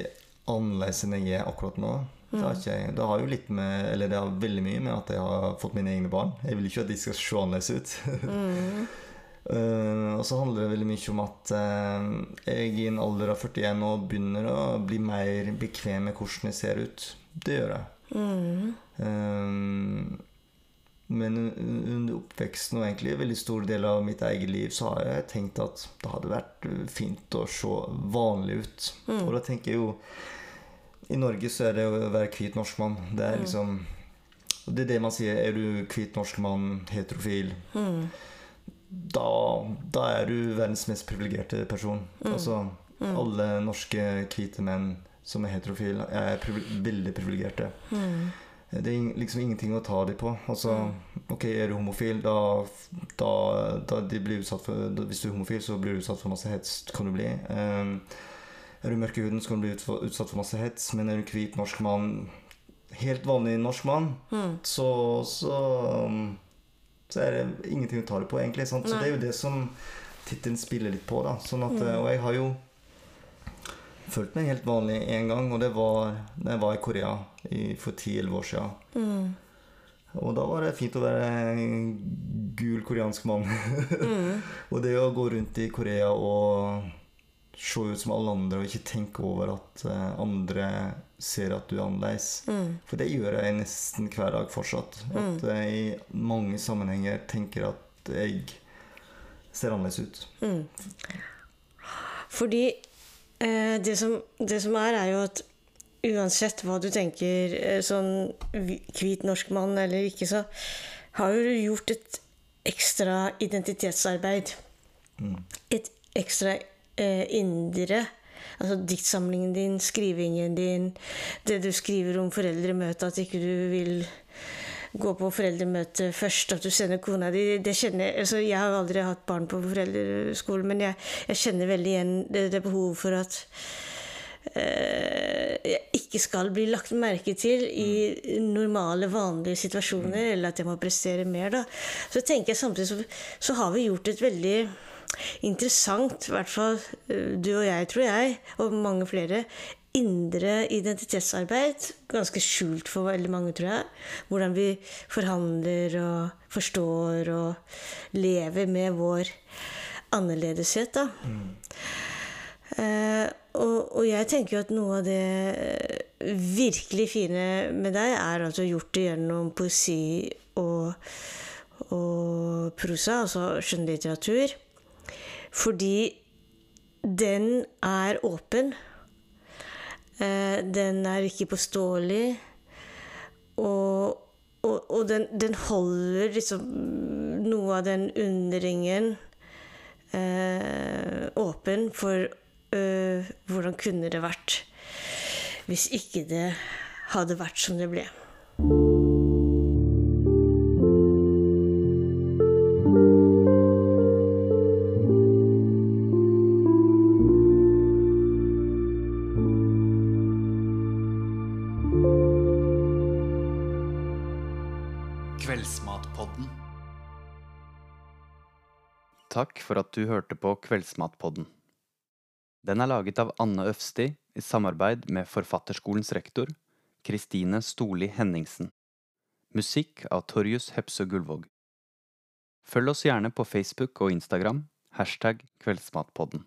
annerledes enn jeg er akkurat nå. Det har, ikke, jeg. det har jo litt med Eller det har veldig mye med at jeg har fått mine egne barn. Jeg vil ikke at de skal se annerledes ut. Eh, og så handler det veldig mye om at uh, jeg i en alder av 41 nå begynner å bli mer bekvem med hvordan jeg ser ut. Det gjør jeg. Eh, men under oppveksten og egentlig en veldig stor del av mitt eget liv så har jeg tenkt at det hadde vært fint å se vanlig ut. Og da tenker jeg jo I Norge så er det å være hvit norsk mann. Det er liksom Det er det man sier. Er du hvit norsk mann, heterofil, da, da er du verdens mest privilegerte person. Altså alle norske hvite menn som er heterofile, er privi- veldig privilegerte. Det er liksom ingenting å ta dem på. Altså, ok, Er du homofil, da, da, da de blir utsatt for, da, Hvis du er homofil, så blir du utsatt for masse hets. kan du bli. Um, er du mørk i huden, så kan du bli utsatt for masse hets. Men er du hvit norsk mann, helt vanlig norsk mann, så, så um, så er det ingenting å ta det på, egentlig. Sant? Så det er jo det som tittelen spiller litt på. da sånn at, Og jeg har jo følt meg helt vanlig én gang, og det var da jeg var i Korea i, for 10-11 år siden. Og da var det fint å være en gul koreansk mann. og det å gå rundt i Korea og se ut som alle andre og ikke tenke over at eh, andre ser at du er annerledes. For det gjør jeg nesten hver dag fortsatt. At jeg i mange sammenhenger tenker at jeg ser annerledes ut. Fordi eh, det, som, det som er, er jo at uansett hva du tenker eh, sånn hvit norsk mann eller ikke, så har du gjort et ekstra identitetsarbeid. Et ekstra eh, indre. Altså diktsamlingen din, skrivingen din, det du skriver om foreldremøtet, at ikke du vil gå på foreldremøte først, at du sender kona di det kjenner, altså Jeg har aldri hatt barn på foreldreskolen, men jeg, jeg kjenner veldig igjen det, det behovet for at eh, jeg ikke skal bli lagt merke til i normale, vanlige situasjoner, eller at jeg må prestere mer. da. Så tenker jeg samtidig så, så har vi gjort et veldig interessant, i hvert fall eh, du og jeg, tror jeg, og mange flere, indre identitetsarbeid. Ganske skjult for veldig mange, tror jeg. Hvordan vi forhandler og forstår og lever med vår annerledeshet, da. Eh, og, og jeg tenker jo at noe av det virkelig fine med deg, er at du har gjort det gjennom poesi og, og prosa, altså skjønnlitteratur. Fordi den er åpen. Eh, den er ikke påståelig. Og, og, og den, den holder liksom noe av den underringen eh, åpen for eh, hvordan kunne det vært hvis ikke det hadde vært som det ble. For at du hørte på Kveldsmatpodden. Den er laget av Anne Øfsti i samarbeid med Forfatterskolens rektor, Kristine Storli Henningsen. Musikk av Torjus Hepsø Gullvåg. Følg oss gjerne på Facebook og Instagram, hashtag Kveldsmatpodden.